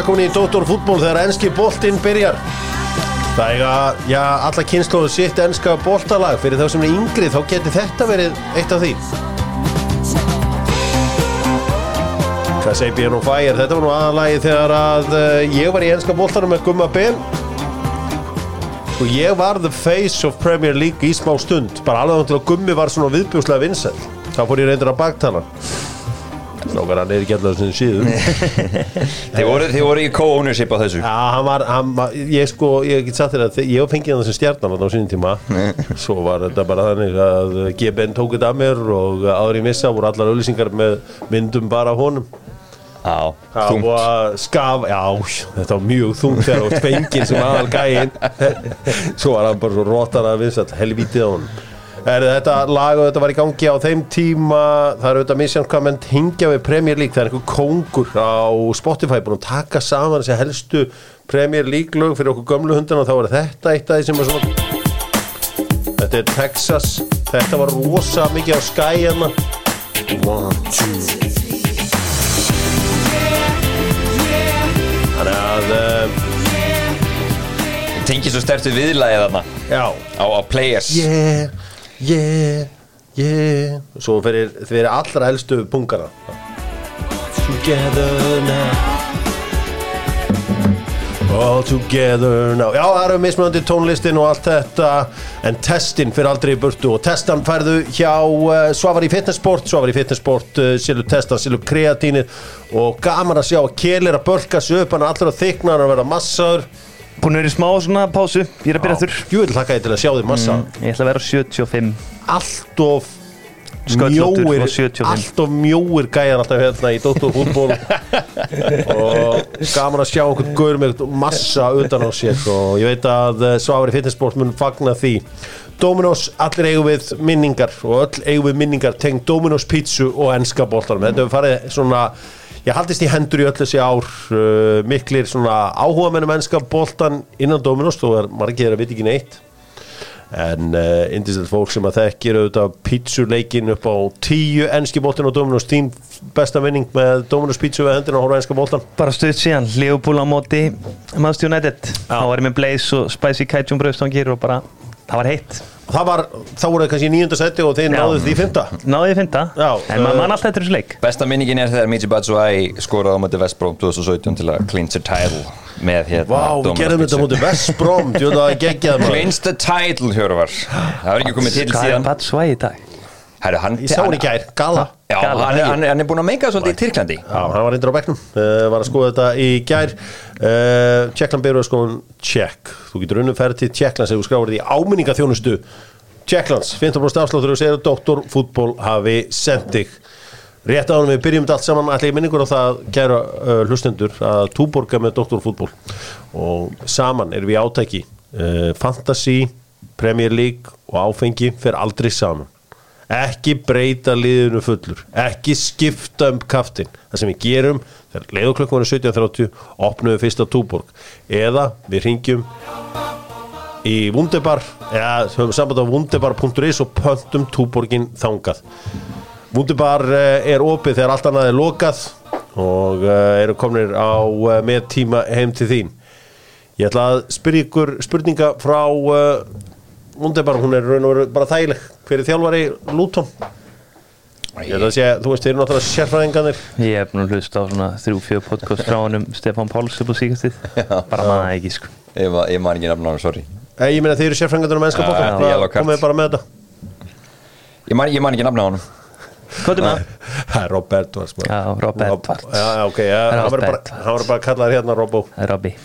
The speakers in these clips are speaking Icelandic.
Verið velkomin í Dóttor fútból þegar enski boltinn byrjar. Það er að, já, alla kynnslóðu sitt enska boltalag. Fyrir þá sem er yngri þá geti þetta verið eitt af því. Hvað segir Björn og Fæir? Þetta var nú aðalagi þegar að uh, ég var í enska boltanum með Gumma Ben. Og ég var the face of Premier League í smá stund. Bara alveg til að Gummi var svona viðbjúslega vinsæl Þá fór ég reyndur að baktala Nákvæmlega hann er ekki allavega sem síðan Þið voru, voru í co-ownership á þessu. Já, hann var, hann var, ég sko, ég get sagt þér að ég var fengið hann sem stjarnan á sínum tíma. Svo var þetta bara þannig að GBN tók þetta að mér og áður í missa voru allar auðlýsingar með myndum bara honum. Já, Það þungt. var skaf, já, þetta var mjög þungt þegar þú fengið sem aðal gæinn Svo var hann bara svo rótar að vinsat, helvítið á hann Er þetta lag og þetta var í gangi á þeim tíma. Það er auðvitað menn hingja við Premier League. Það er einhver kóngur á Spotify búin að taka saman þessi helstu Premier League lög fyrir okkur gömlu hundana. Og þá var þetta eitt af því sem var svona Þetta er Texas. Þetta var rosa mikið á Sky hérna. One, two. Þannig að uh, Tengið svo stertu viðlæðið þarna? Já. Á, á Players. Yeah, yeah, yeah. Svo fyrir, fyrir allra helstu pungana Together now. All together now. Já, það eru mismunandi tónlistin og allt þetta En testin fyrir aldrei í burtu Og testan færðu hjá uh, Svavar í fitnessport Svavar í fitnessport uh, Silu testan, silu kreatínir Og gaman að sjá að kelir að bölka sig upp Hann er allra að þykna, hann er að vera massaður Búin að vera í smá svona pásu, ég er að byrja aftur. Jú, ég til að sjá þig massa Ég ætla að vera á 75 allt of mjóir, og 75. allt of mjóir gæjar alltaf hérna í Dóttarfútból og gaman að sjá einhvern gaur með massa utan á sér og ég veit að eh, Svavari Fitnessport mun fagna því. Dominos, allir eigum við minningar og öll eigum við minningar tengd Dominos pítsu og enska boltanum. Þetta hefur farið svona ég haldist í hendur í öll þessi ár uh, miklir svona áhuga mennum enska boltan innan Dominos þó er margir að veit ekki neitt. En uh, indislegt fólk sem að þekkir auðvitað pítsuleikin upp á tíu enski boltin á Dominos þín besta vinning með Dominos pítsu við hendina á horfa enska boltan Bara stuð síðan, Leopold á móti United. Þá var ég með Blaze og Spicy Cajun bröðstangir og bara, það var heitt. Það var, þá voru það kannski í nýjunda seti og þeir náðu því fymta að finna, Já, en maður mann alltaf eftir þessu leik. Besta minningin er þegar Michi Batshuayi skoraði á móti Vestbróm 2017 til að cleanse the title með hérna Vá, við gerðum þetta pizza. mútið Vestbrom Þú veit að það er geggjað maður. Cleanse the title, Hjörvar. Það var ekki komið til Hvað er síðan. Batshuayi í dag? Herru, hann, Ég sá hann í gær, gala. Já, Gala, hann, hann, hann er búin að meika svolítið í Tyrklandi. Já, hann var reyndur á bekknum uh, Var að skoða þetta í gær. Uh, Tjekkland byrjuð að skoða Tjekk. Þú getur unnum ferð til Tjekklands ef þú skráður því áminningaþjónustu Tjekklands, 15% afsláttur og segir að Dr. Fútból hafi sendt þig. Rétt en við byrjum þetta allt saman ætla ég minningur á það, kæra uh, hlustendur að túborga með Dr. Fútból og saman erum við átæki uh, Fantasy, Premier League og áfengi fer aldrei saman ekki breyta liðinu fullur. Ekki skipta um kaftin það sem við gerum, þegar leiðuklökkum var 17.30, opnum við fyrsta túborg. Eða við ringjum í Wunderbar eða höfum samband á wunderbar.is og pöntum túborgin þangað. Wunderbar eh, er opið þegar allt annað er lokað og eh, eru komnir á eh, með tíma heim til þín. Ég ætla að spyrja ykkur spurninga frá Wunderbar, hún er raun og veru bara þægileg hver er þjálfari Luton? Ég ætla að segja, þú veist, þeir eru náttúrulega sérfræðinganir Ég hef nú hlust á svona þrjú, fjö podcast frá honum Stefán Páls upp á síkastið Bara maður það ekki sko. Ég, man ekki nafn á hann, sorry. Eh, Ég meina þeir eru sérfræðinganir já, yellow card. komið bara með þetta. Ég man, ekki nafn á hann Hvað er maður? Það er Rob Edwards maður. Já, Rob Edwards. Já, já, ok, já, hann Rob verður bara, hann að kalla þér hérna Robbo. Það er Robby.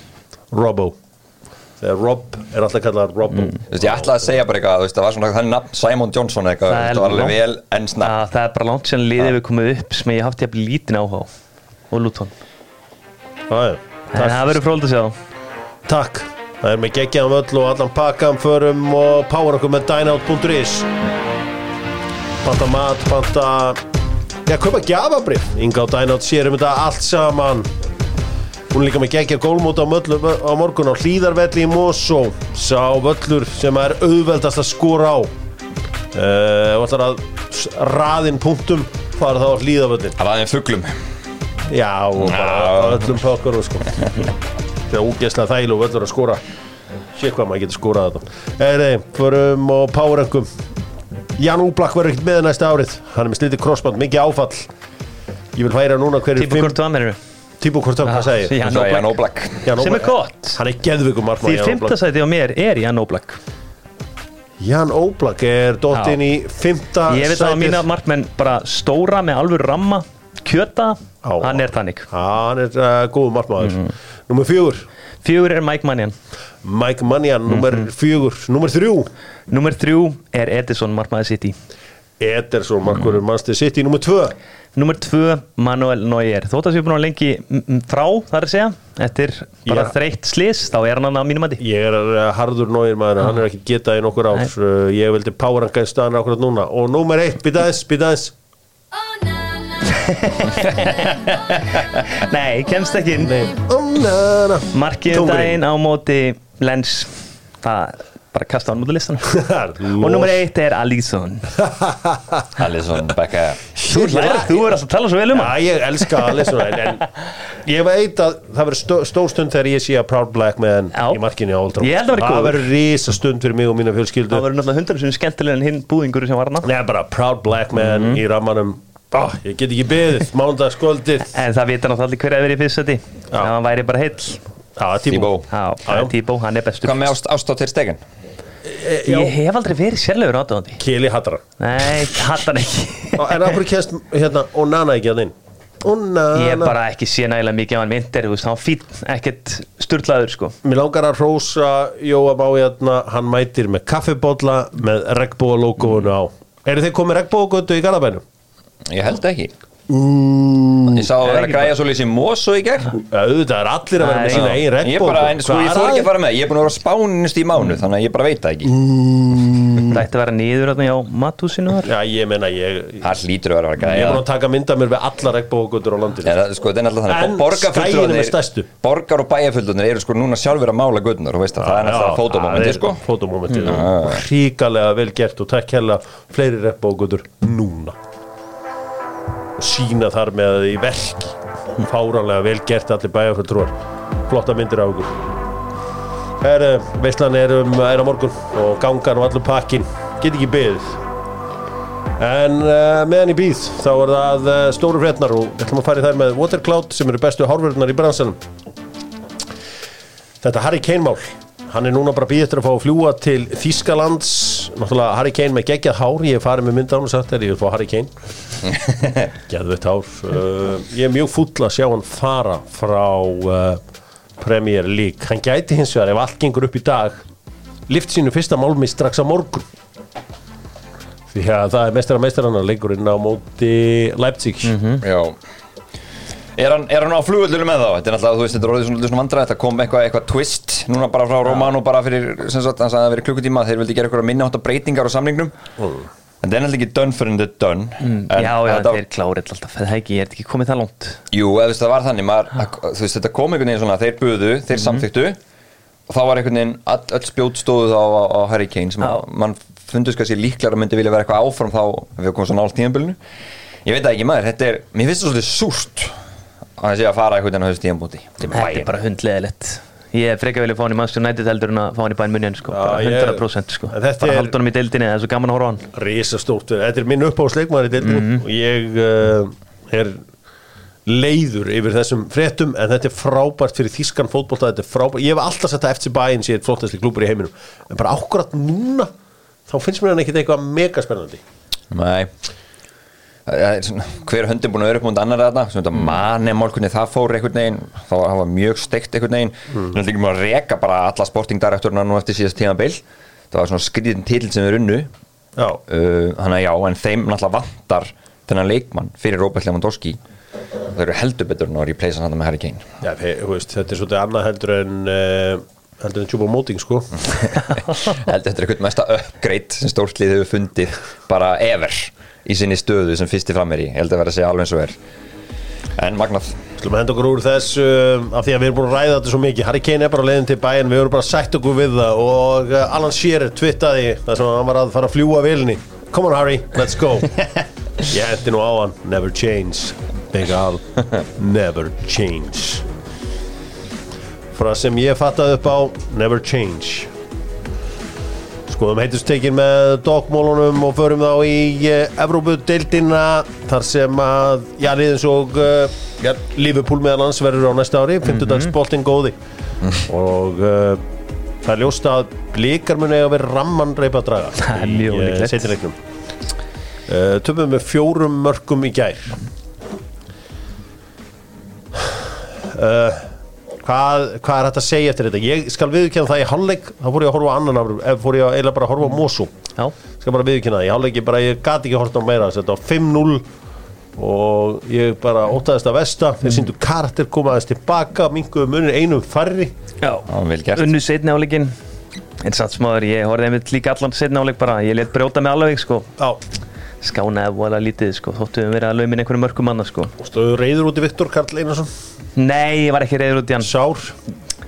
Robbo Þegar Rob er alltaf kallað Robbo Mm. Þú veist, ég ætlaði að segja bara eitthvað, það var svona þannig nafn Simon Johnson eitthvað, Það er það var alveg vel enn snabbt. Það er bara langt síðan liðið við komið upp sem ég hafði jafnvel lítinn áhuga á. Og Luton. En það verður fróld að sjá. Takk. Það er með geggjaðan völl og allan pakkan förum og power okkur með dynout.is Panta mat, panta Já, kaupa gjafabrif Inga á dynout sér um þetta allt saman Hún er líka með geggja gólmót á, möllu, á morgun á hlýðarvelli í Mosó Sá völlur sem er auðveldast að skora á. Uh, Og ætlar að raðinn punktum fara þá á hlýðarvellin Það var aðeins fugglum. Já, og bara öllum pökkur sko. Það er úgeslega þæl og völlur að skora. Sér hvað maður getur skorað þetta Eri, förum og párengum Jan Úblak verður ekkert með næsta árið. Hann er með slítið crossband, mikið áfall. Ég vil færa núna hverju Típu hvort þú að mér eru Hvort það, hvað segir? Jan Oblak. Oblak. Sem er Oblak. gott. Hann er margmann Því fymta sæti á mér er Jan Oblak. Jan Óblak er dott Já. inn í fymta Ég veit að mína markmenn bara stóra með alveg ramma Kjöta, Já. hann er þannig. Hann er uh, góð margmaður Mhm. Númer fjögur. Fjögur er Mike Mannian Mike Mannian, númer Mhm. fjögur. Númer þrjú. Númer þrjú er Edison markmaður City Ederson, markurinn Manchester City. Númer tvö. Númer tvö Manuel Neuer. Þótt að séu búin að lengi frá þar að segja. Eftir bara Já. þreytt slis Þá er hann að mínum að Ég er uh, harður nógir maður, hann er ekki getað í nokkur ár. Uh, Ég vildi páranga í staðan akkurat núna. Og númer eitt, býtaðis, býtaðis Nei, kemst ekki inn. Oh, na, na. Markið um daginn á móti Lens. Það bara kasta hann út af listan Og númer eitt er Alisson. Alisson Becka Þú er alltaf að tala svo vel um hann. Já, ég elska Alisson en, en ég veit að það verður stó, stór stund þegar ég sé að Proud Black hann Já. í markinu á Old Trafford. Ég held að verði Það verður risa stund fyrir mig og mína fjölskyldu. Það verður náttúrulega hundar sem skemmtilega en hinn búðingur sem var hann Nei, bara Proud Black með Mhm. hann í rammanum. Ah, Ég get ekki beðið, mánudagskvöldið. En það vita náttúrulega allir hver að vera í fyrst seti Já. Ef hann væri bara það er Tíbo, hann er bestur. Hvað með ást, á til stegen? Ég hef aldrei verið sérlegur átöðandi Kili Hattara Nei, hatt hann ekki. En af hverju kennst hérna Onana ekki að þinn? Ég hef bara ekki sé nægilega mikið af hann hann var fín, ekkert sturlaður sko. Mér langar að rósa Jóa Má hérna, hann mætir með kaffibólla með regnbóa logoinu á. Eru þeir komið regnbóagötu í Garðabænum? Ég held ekki Ég sá að vera að græja svo lýsi Moso í gegn Auðvitað er allir að vera með sína eigin Ég er bara, en sko, ég þór ekki að fara með Ég er búin að vera á spánist í mánu Þannig að ég bara veit það ekki. Það ætti að vera nýður hjá matúsinu þar. Já, ég meina, ég, Það hlýtur að vera að ég er græja búin að taka mynda mér við alla regnbóagötur á landinu. Ja, það, sko, það er alltaf En þannig skæin er með stærstu. Borgar og bæjarfullunir eru sko núna sjálfur að mála veist það, það er náttúrulega fótómomenti og sína þar með í verki fáranlega vel gert allir bæjarfulltrúar. Flotta myndir á okkur. Veistlan er, um, er á morgun og gangan og allur pakkin get ekki beðið. En uh, meðan í býð þá er það uh, stóru frétnar og við ætlum að fara í þær með Watercloud sem eru bestu hárverðnar í bransanum. Þetta Harry Kane mál hann er núna bara býð eftir að fá að fljúa til Þískalands náttúrulega Harry Kane með geggjað hár ég hef farið með mynda án og sagt þegar ég vil fá Harry Kane. Geðveitt hár. Uh, ég er mjög fúll að sjá hann fara frá uh, Premier League. Hann gæti hins vegar ef allt gengur upp í dag lift sínu fyrsta málmi strax á morgun. Því að það er meistara meistaranna leikurinn á móti Leipzig. Já Er hann, er hann á flugvöldunum með þá? Þetta er náttúrulega, þú veist, þetta er orðið svona, svona vandræð Þetta kom eitthvað, eitthvað twist Núna bara frá Romano bara fyrir, sem sagt, hann sagði að það verið klukkutíma Þeir vildi gera eitthvað minna áttu breytingar á samningnum. En það er náttúrulega ekki done fyrir þetta done. En Já, já, þetta, þeir klárið alltaf, það er ekki, ég er ekki komið það langt? Jú, eða þú veist, það var þannig maður, að- Þú veist, þetta kom einhvern veginn svona Þeir buðu, þeir samþyktu Og þá var einhvern veginn, all, öll spjót stóðu þá á, á Harry Kane sem að, mann fundust kannski líklega myndi vilja vera eitthvað áfram þá ef við komum svo nált tíðanbölinu Ég veit það ekki maður, þetta er, mér finnst það svolítið súrt að það sé að fara einhvern veginn á þessu tíðanbúti Þetta er bara hundleðilegt Ég er frekar vilja fá hann í Manchester United heldur en að fá hann í bæn munjan sko, bara ég- 100% sko. En bara er- halda hann í deildinni, það er svo gaman að horfa á hann. Risastórt. Þetta er minn uppáðsleikmaður í deildinni. Og ég uh, er leiður yfir þessum fréttum en þetta er frábært fyrir þískan fótbolta. Þetta er frábært, ég hef alltaf sett að FC Bayern sé eitt flottasti klúpur í heiminum. En bara ákvörðat núna þá finnst mér hann ekkit eitthvað mega spennandi. Nei svona, hver höndin búin að vera upp múnd annar þarna? Sem þetta manni málkunni það fór einhvern veginn það var, það var mjög steikt einhvern veginn. Mm. það er líka að reka bara alla sportingdirektorina nú eftir síðast tíma bil það var svona skrýðin til sem er unnu. Uh, þannig að já, en þeim náttúrulega vantar þennan leikmann fyrir Robert Lewandowski. Það eru heldur betur en að replacea hann með Harry Kane. Já veist, þetta er svolítið annað heldur en uh, heldur en Tjúbo Móting sko. Heldur þetta er eitthvað mesta upgrade sem stórtlið hefur fundið bara ever í sinni stöðu sem fyrsti frammeir í. Ég held að vera að segja alveg eins og er. En magnað. Skulum að henda okkur úr þessu uh, af því að við erum búin að ræða þetta svo mikið. Harry Kane er bara leiðin til bæinn, við erum bara sætt okkur við það. Og uh, Alan Shearer twittaði þar sem hann var að fara að fljúa vilni Come on Harry, let's go. Ég hendi nú á hann, never change Bengal Never change. Frá sem ég fattaði upp á Never change Skoðum heitustekin með dogmólunum og förum þá í uh, Evrópu-deildina þar sem að, já, liðins og uh, já, Liverpool meðal hans verður á næsta ári, 50 dags boltinn góði. Og uh, það er ljóst að blikar muni að vera ramman reypa að draga Það er mjög setjuleiknum uh, Töfum með fjórum mörgum í gær. Uh, hvað, hvað er þetta að segja eftir þetta? Ég skal viðkjöna það í hálfleik þá fór ég að horfa á annan afur ef fór ég að eiginlega bara að horfa á Mosu. Já, skal bara viðkjöna það, í hálfleiki bara ég gati ekki horfa á meira þetta var 5-0 og ég bara ótaðist að vesta þeir síndu karakter komaðist tilbaka minguðu munir einum færri. Já. Unnu setni áleikin En satt smáður, ég horfði einmitt líka allan setni áleik bara Ég let brjóta mig alveg sko. Já, Skánaði vola lítið sko. Þóttu við verið að laumin einhverjum mörgum manna sko. Stóðu reyður út í Viktor Karl Einarsson? Nei, ég var ekki reyður út í hann. Sár?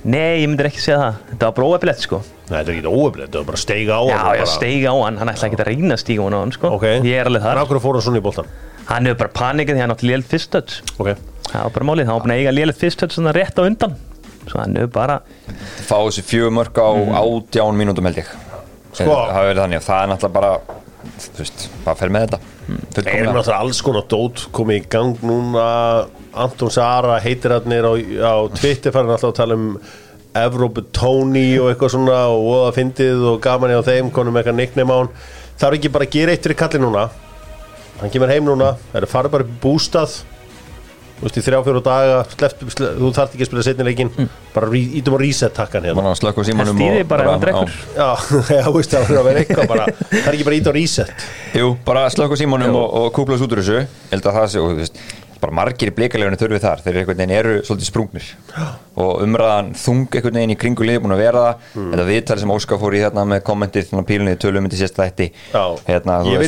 Nei, ég myndir ekki segja það. Þetta var bara óefilegt sko. Nei, þetta er ekki óöflið, þetta var bara að steiga á Já, hann ég bara. steiga á hann, hann ætla ekki að reyna að stíga á hann sko. Ok. Ég er alveg En þar af hverju fór hann svona í boltan? Hann hefur bara panikað því hann átti lél fyrst touch. Ok. Það var bara málið, hann var búin að eiga lél fyrst touch svona rétt á undan. Svo hann hefur bara Fá þessi fjögur mörg á átján mínútum held ég. Sko. Þannig, það er náttúrulega bara Þú veist, bara fer með þetta. Það er náttúrulega alls konar dót komið í gang núna. Anton Sara heitir hann á, á Twitter farin alltaf að tala um Evrópu Tony og eitthvað svona og voða fyndið og gaman í á þeim konum eitthvað nickname á hann. Það er ekki bara að gera eitt fyrir kallin núna. Hann kemur heim núna, það er farið bara upp í bústað Þú veist, í þrjá fjóru daga slept, slept, Þú þarft ekki að spila setni leikin bara re- ítum á reset takkan hérna. Að slökka á símanum og bara ef á- drekkur. Já, já, þú veist, það verður að vera eitthvað bara Það er ekki bara ít á reset. Jú, bara slökka á símanum og, og kúplast út úr þessu. Ég held að það sé, og þú veist bara margir í blikalegunni þurfið þar. Þeir eru einhvern veginn eru svolítið sprungnir. Og umræðan þung einhvern veginn í kringu liði búin að vera það. Þetta viðtali sem Óskar fór í hérna með kommentir þannig að pílunni tölum myndi sérst þætti. Já. hérna, Ég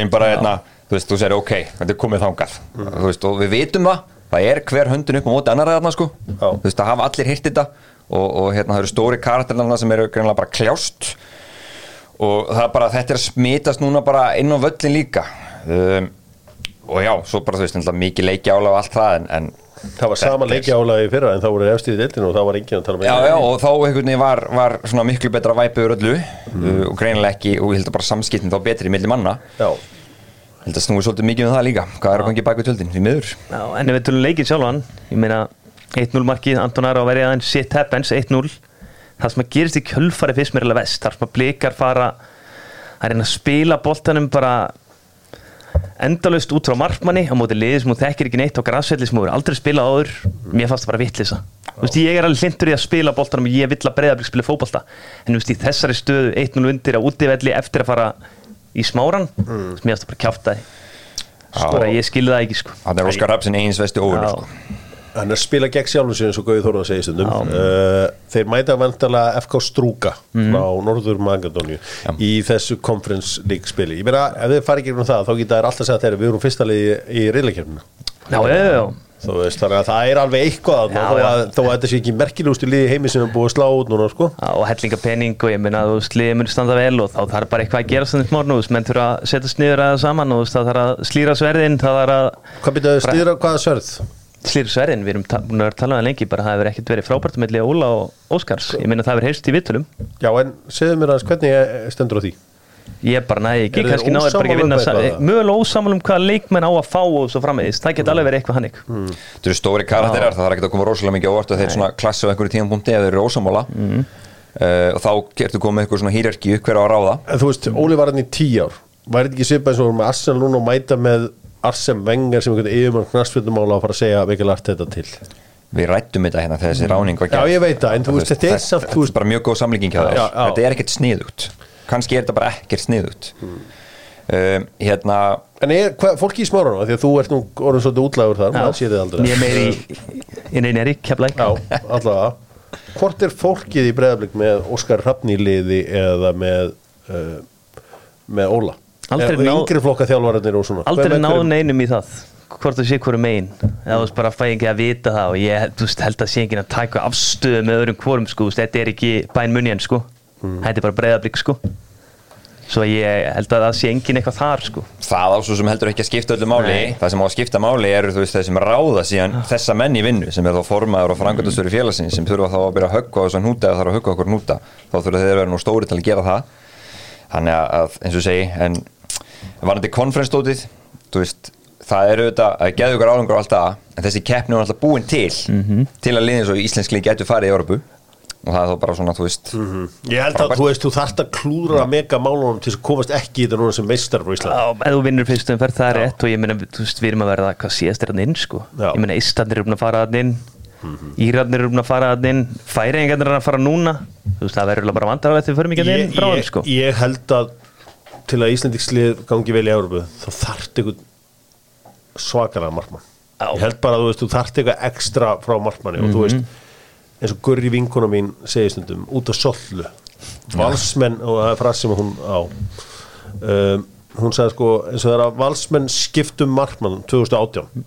vinn bara hérna. Þú veist, þú segir ok, þetta er komið þangað þú veist, og við vitum það, það er hver höndin upp á móti annar þarna sko Já. þú veist, það hafa allir hýrt þetta og, og hérna það eru stóri karakterna sem eru greinlega bara kljást og það er bara, þetta er að smitast núna bara inn á völlin líka um, og já, svo bara þú veist, mikið leiki álega og allt það en, en Það var sama leiki álagi fyrra en þá voru efstíð í deildinu og þá var enginn að tala með Já, já, og þá einhvern veginn var, var svona miklu betra væpið úr öllu Mm. uh, og greinilega ekki, og ég held að bara samskiptin þá betri milli manna, já. Held að snúi svolítið mikið um það líka, hvað er að gangi bak við tjöldin, því miður. Já, en ef við tölum leikinn sjálfan Ég meina 1-0 markið, Anton Ara á verið aðeins shit happens, 1-0 Það sem að gerist í kjölfari fyrst mér alveg vest þar sem að blikar fara að reyna að spila boltanum bara endalaust út frá markmanni á móti liði sem hún þekkir ekki neitt á græsvelli sem hún hefur aldrei spilað áður. Mér fannst það bara vittlisa Þú veist, ég er alveg hlindur í að spila boltanum og ég vill að breyða spila fótbolta. En þú veist, í þessari stöðu 1-0 undir á útivelli eftir að fara í smáran Mm. sem ég að bara kjáfta bara ég skilði það ekki sko Það er Óskar Rapsin eins vesti Já. sko. Hann er að spila gegn sjálfum eins og Gauði Þórða segir stundum Já. uh, Þeir mæta vantarlega FK Strúka frá Norður Magadóníu í þessu conference league spili Ég meina, ef þið farið gegnum það þá geta þær alltaf að segja þegar við erum fyrsta liði í reyðleikjörnuna Já, já, já, já. Þú veist, þannig að það er alveg eitthvað Já, þó, já. að, þó að þetta sé ekki merkilegustu liði heimi sem er búið að slá út núna sko. Já, og hellinga pening og ég minna að þú veist, liðið mun standa vel og þá þarf bara eitthvað að gera svona smár nú, þú veist, menn þurfa að setjast niður að saman og þú veist, það þarf að slýra sverðin, það þarf að Hvað byrjaðu stýra, hvaða sörð? slýra sverðin, við erum búin að tala um það lengi, bara það hefur ekkert verið frábært með Óla og Óskars, ég minna Já, ég bara næði ekki, kannski náður bara ekki vinna, um eða? mögulega ósamál um hvaða leikmenn á að fá og svo framvegis, það geta alveg verið eitthvað hannig. Þetta eru stóri karakterar, það þarf ekki að koma rosalega mikið á óvart og þeir svona klassu á einhverju tímapunkti ef þeir eru ósamála Mhm. uh, og þá ertu komið eitthvað svona hýrarki hver á að ráða. En þú veist, Óli var hann í tíu ár. Væri þetta ekki svipað eins og við erum með Arsenal núna og mæta með Arsene Wenger sem einhvern Við rættum þetta hérna þegar þessi ráning var Já, gerð. ég veit það, en þú veist, þetta er samt, þú Þetta er bara mjög góð samlíking hjá þér. Já, já. Þetta er ekkert sniðugt Kannski er þetta bara ekkert sniðugt. Um, Hérna En er, hvað, fólki í smáranum, því að þú ert nú orðin svolítið útlægur þar, maður sér þið aldrei. Ég meiri í, í keflæk. Já, allavega. Hvort er fólkið í breyðablik með Óskar Hrafni í liði eða með uh, með Óla? Aldrei Eða náð- Yngri flokka þjálfararnir og svona? Aldrei náðu neinum í það hvort það sé hverju megin. Eða þú veist bara fæ ekki að vita það og ég þú veist, held að sé ekki að taka afstöðu með öðrum hvorum sko, þú þetta er ekki bæn munjan sko Hmm. þetta er bara breyðablík sko. Svo ég held að það sé engin eitthvað þar sko. Það ásvo sem heldur ekki að skipta öllu máli. Nei. það sem á að skipta máli eru þú veist þeir sem ráða síðan þessa menn í vinnu sem er þá formaður og frangöndastöru félagsins sem þurfa þá að byrja að höggva á þessan húta eða þarf að höggva okkur húta þá þurfa þeir að vera nú stóri til að gera það. Þannig að- eins og segi en varandi veist það eru auðvitað að geða ykkur álengur og allt það en þessi keppni var alltaf búin til til að liðin svo íslensk lið getur farið í Európu og það er þá bara svona þú veist Ég held að þú veist, þú þarft að klúðra mega málunum til þess að komast ekki í þetta núna sem meistar frá Ísland Já, ef þú vinnur fyrst um ferð það er rétt. Og ég meina, þú veist, við erum að verða hvað síðast er hann inn, sko. Já. ég meina, Íslandir eru búin að fara hann inn. Írarnir eru búin að fara hann inn. Færingarnir eru að fara núna. Þú veist, það verður bara vandrar að þið förum ekki hann inn frá hann, ég, sko. ég held að til að Íslandikslið gangi vel eins og Gurri vinkona mín segir stundum, út á sollu. Valsmenn, og það er frasi sem hún á. Um, hún sagði sko, eins og það er að valsmenn skiptum markmann 2018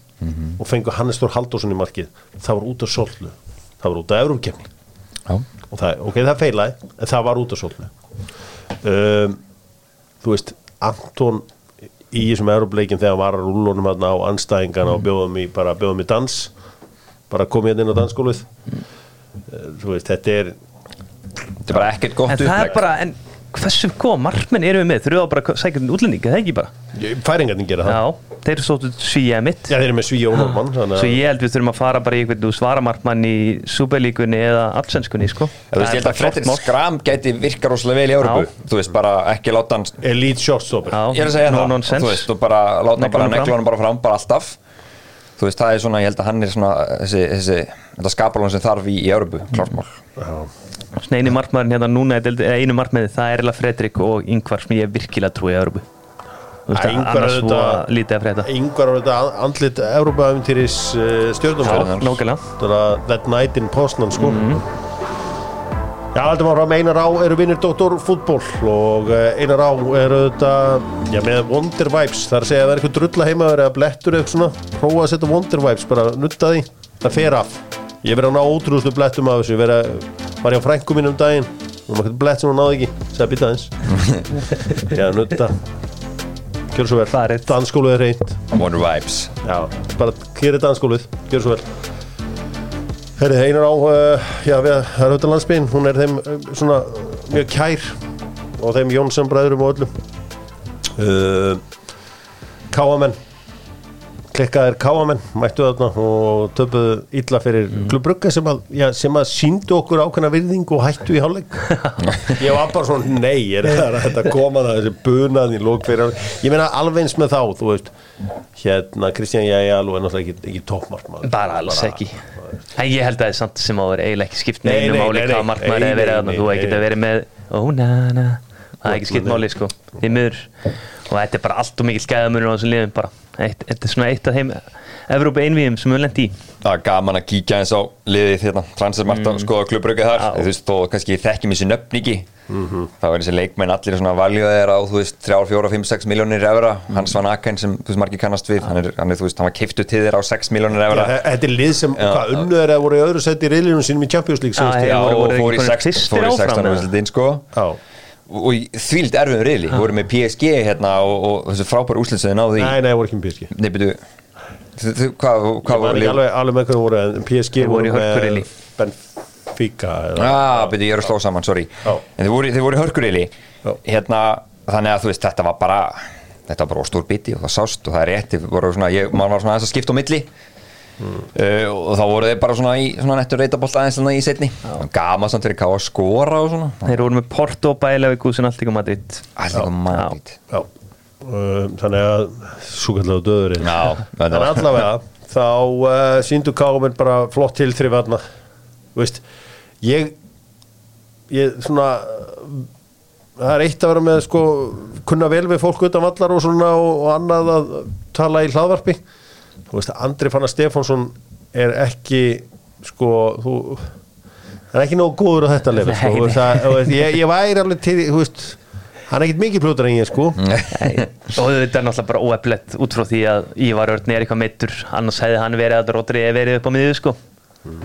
og fengu Hannes Þór Halldórsson í markið það var út á sollu, það var út á Európkefni Já. og það, ok, það feilaði en það var út á svolítið um, þú veist Anton í þessum Európleikin þegar var að rúlunum á anstæðingana og bjóðum í, bara bjóðum í dans bara komið hérna inn á dansskólið uh, þú veist, þetta er þetta er bara ekkert gott En það er bara, en hversu góð markmenn eru við með? Þurfum við bara að sækja um útlendingi, það ekki bara? færingarnir gera það. Já, þeir eru svolítið svíja mitt Já, þeir eru með Svíja og Normann þannig Svo ég held við þurfum að fara bara í einhvern svaramarkmann í Superlíkunni eða allsvenskunni, sko. Þú veist, ég held að Fredrik Skram gæti virka rosalega vel í Európu. Þú veist, bara ekki láta hann elite shortstopper Já. Ég er að segja No það, þú veist, og bara láta hann bara bara fram, bara alltaf. Þú veist, það er svona, að þetta skapalón sem þarf í, í Európu, klártmál Svona einu markmaðurinn hérna núna, eða einu markmaði, það er eða Fredrik og Yngvar sem ég virkilega trúi í Ingvar annars er svo lítið að frétta. Yngvar var þetta andlit Európa-æfintýris stjórnum Já, nákvæmlega. Þetta er That Night in Poznan sko. Mhm. Já, þetta var frá með Einar Á eru vinnir Dr. Fútból og uh, Einar Á eru þetta já, með Wonder Vibes, það er að segja að það er eitthvað drulla heima eða blettur eitthvað svona prófa að setja Wonder Vibes, bara nutta því. Það fer af, ég verið að ná ótrúðslu blettum af þessu, ég verið að var ég á frænku mín um daginn, og maður eitthvað blett sem hún náði ekki. Segja býta aðeins. Já, nutta Gjör svo vel, Farið. dansskólu er reynd Wonder Vibes. Já, bara kýrið dansskólið, gjör svo vel. Herri, einar á uh, já, við, það er auðvitað landsbygin hún er þeim uh, svona mjög kær. Og þeim Jónsson bræðurum og öllum uh, Káamenn klikkaðir Káamenn mættu þarna og töpuðu illa fyrir mm. klubbrugga sem að, já, sem að síndu okkur ákveðna virðingu og hættu í hálfleik. Ég var bara svona, nei, er það þetta koma það, þessi bunaðin í lók fyrir ég meina alveg eins með þá, þú veist hérna, Kristján Jæjal og er náttúrulega ekki, ekki toppmarkmaður. Bara alls ekki. en ég held að það er samt sem á að vera eiginlega ekki skipt neinu nei, máli hvað markmaður Nei, er verið nei, þú nei. ekkert að verið með ó na na. Það er ekki skipt máli sko. Og þetta er bara allt og mikil skæðamunur á þessum liðum bara þetta er svona eitt af þeim Evrópa einvíðum sem við lendi í. Það er gaman að kíkja eins á liðið hérna. Transfermarkt og skoða klubbrökið þar. Þú veist, þó kannski þekki mér sér nöfn ekki. Mhm. þá er þessi leikmenn allir svona valjóðir á, þú veist, 3, 4, 5, 6 miljónir evra. Hans Van Aken sem, þú veist, margir kannast við hann er, hann er, þú veist, hann var keiftu til þér á 6 miljónir evra. Þe- þetta er lið sem, Já. hvað unnu er að voru í öðru seti í riðlunum sínum í Champions League Já, voru- og fór í ekki 16 fyrstir fór í áfram, 16 eða? úrslitin, Já. og þvíld erfiðum riðli, voru með PSG hérna og, og þessu frábæru úrslit sem þið náðu í Nei, nei, voru ekki með PSG Nei, þið- Hvað, Ég hvað var voru alveg, með hvernig voru en PSG voru hörkurriðli. Benfica Já, byrju, ég er að sló saman, sorry. En þið voru, voru Já. Hérna, þannig að þú veist, þetta var bara Þetta var bara stór biti og það sást og það er rétt voru ég, maður var svona aðeins að skipta á milli Hmm. uh, og þá voru þeir bara svona í svona nettur reytabolt aðeins svona í setni Gama samt fyrir ká að skora og svona. Þeir voru með Porto, Bælevík, Gúsin, allt ykkur Madrid Alltaf maður Já, uh, þannig að svo kallega döðurinn. Já, þetta En allavega, þá uh, síndu Kámen bara flott til þrifadna Þú veist, ég ég svona það er eitt að vera með sko kunna vel við fólk utan vallar og svona og, og annað að tala í hlaðvarpi þú veist, Andri Fannar Stefánsson er ekki sko, þú hann er ekki nógu góður á þetta lefi sko, þú veist, það, þú veist, ég, ég væri alveg til þú veist, hann er ekkit mikið plútur en ég sko. Nei, og þetta er náttúrulega bara óeflett út frá því að Ívar Örn er eitthvað meittur annars hefði hann verið að Rodri verið upp á miðju sko.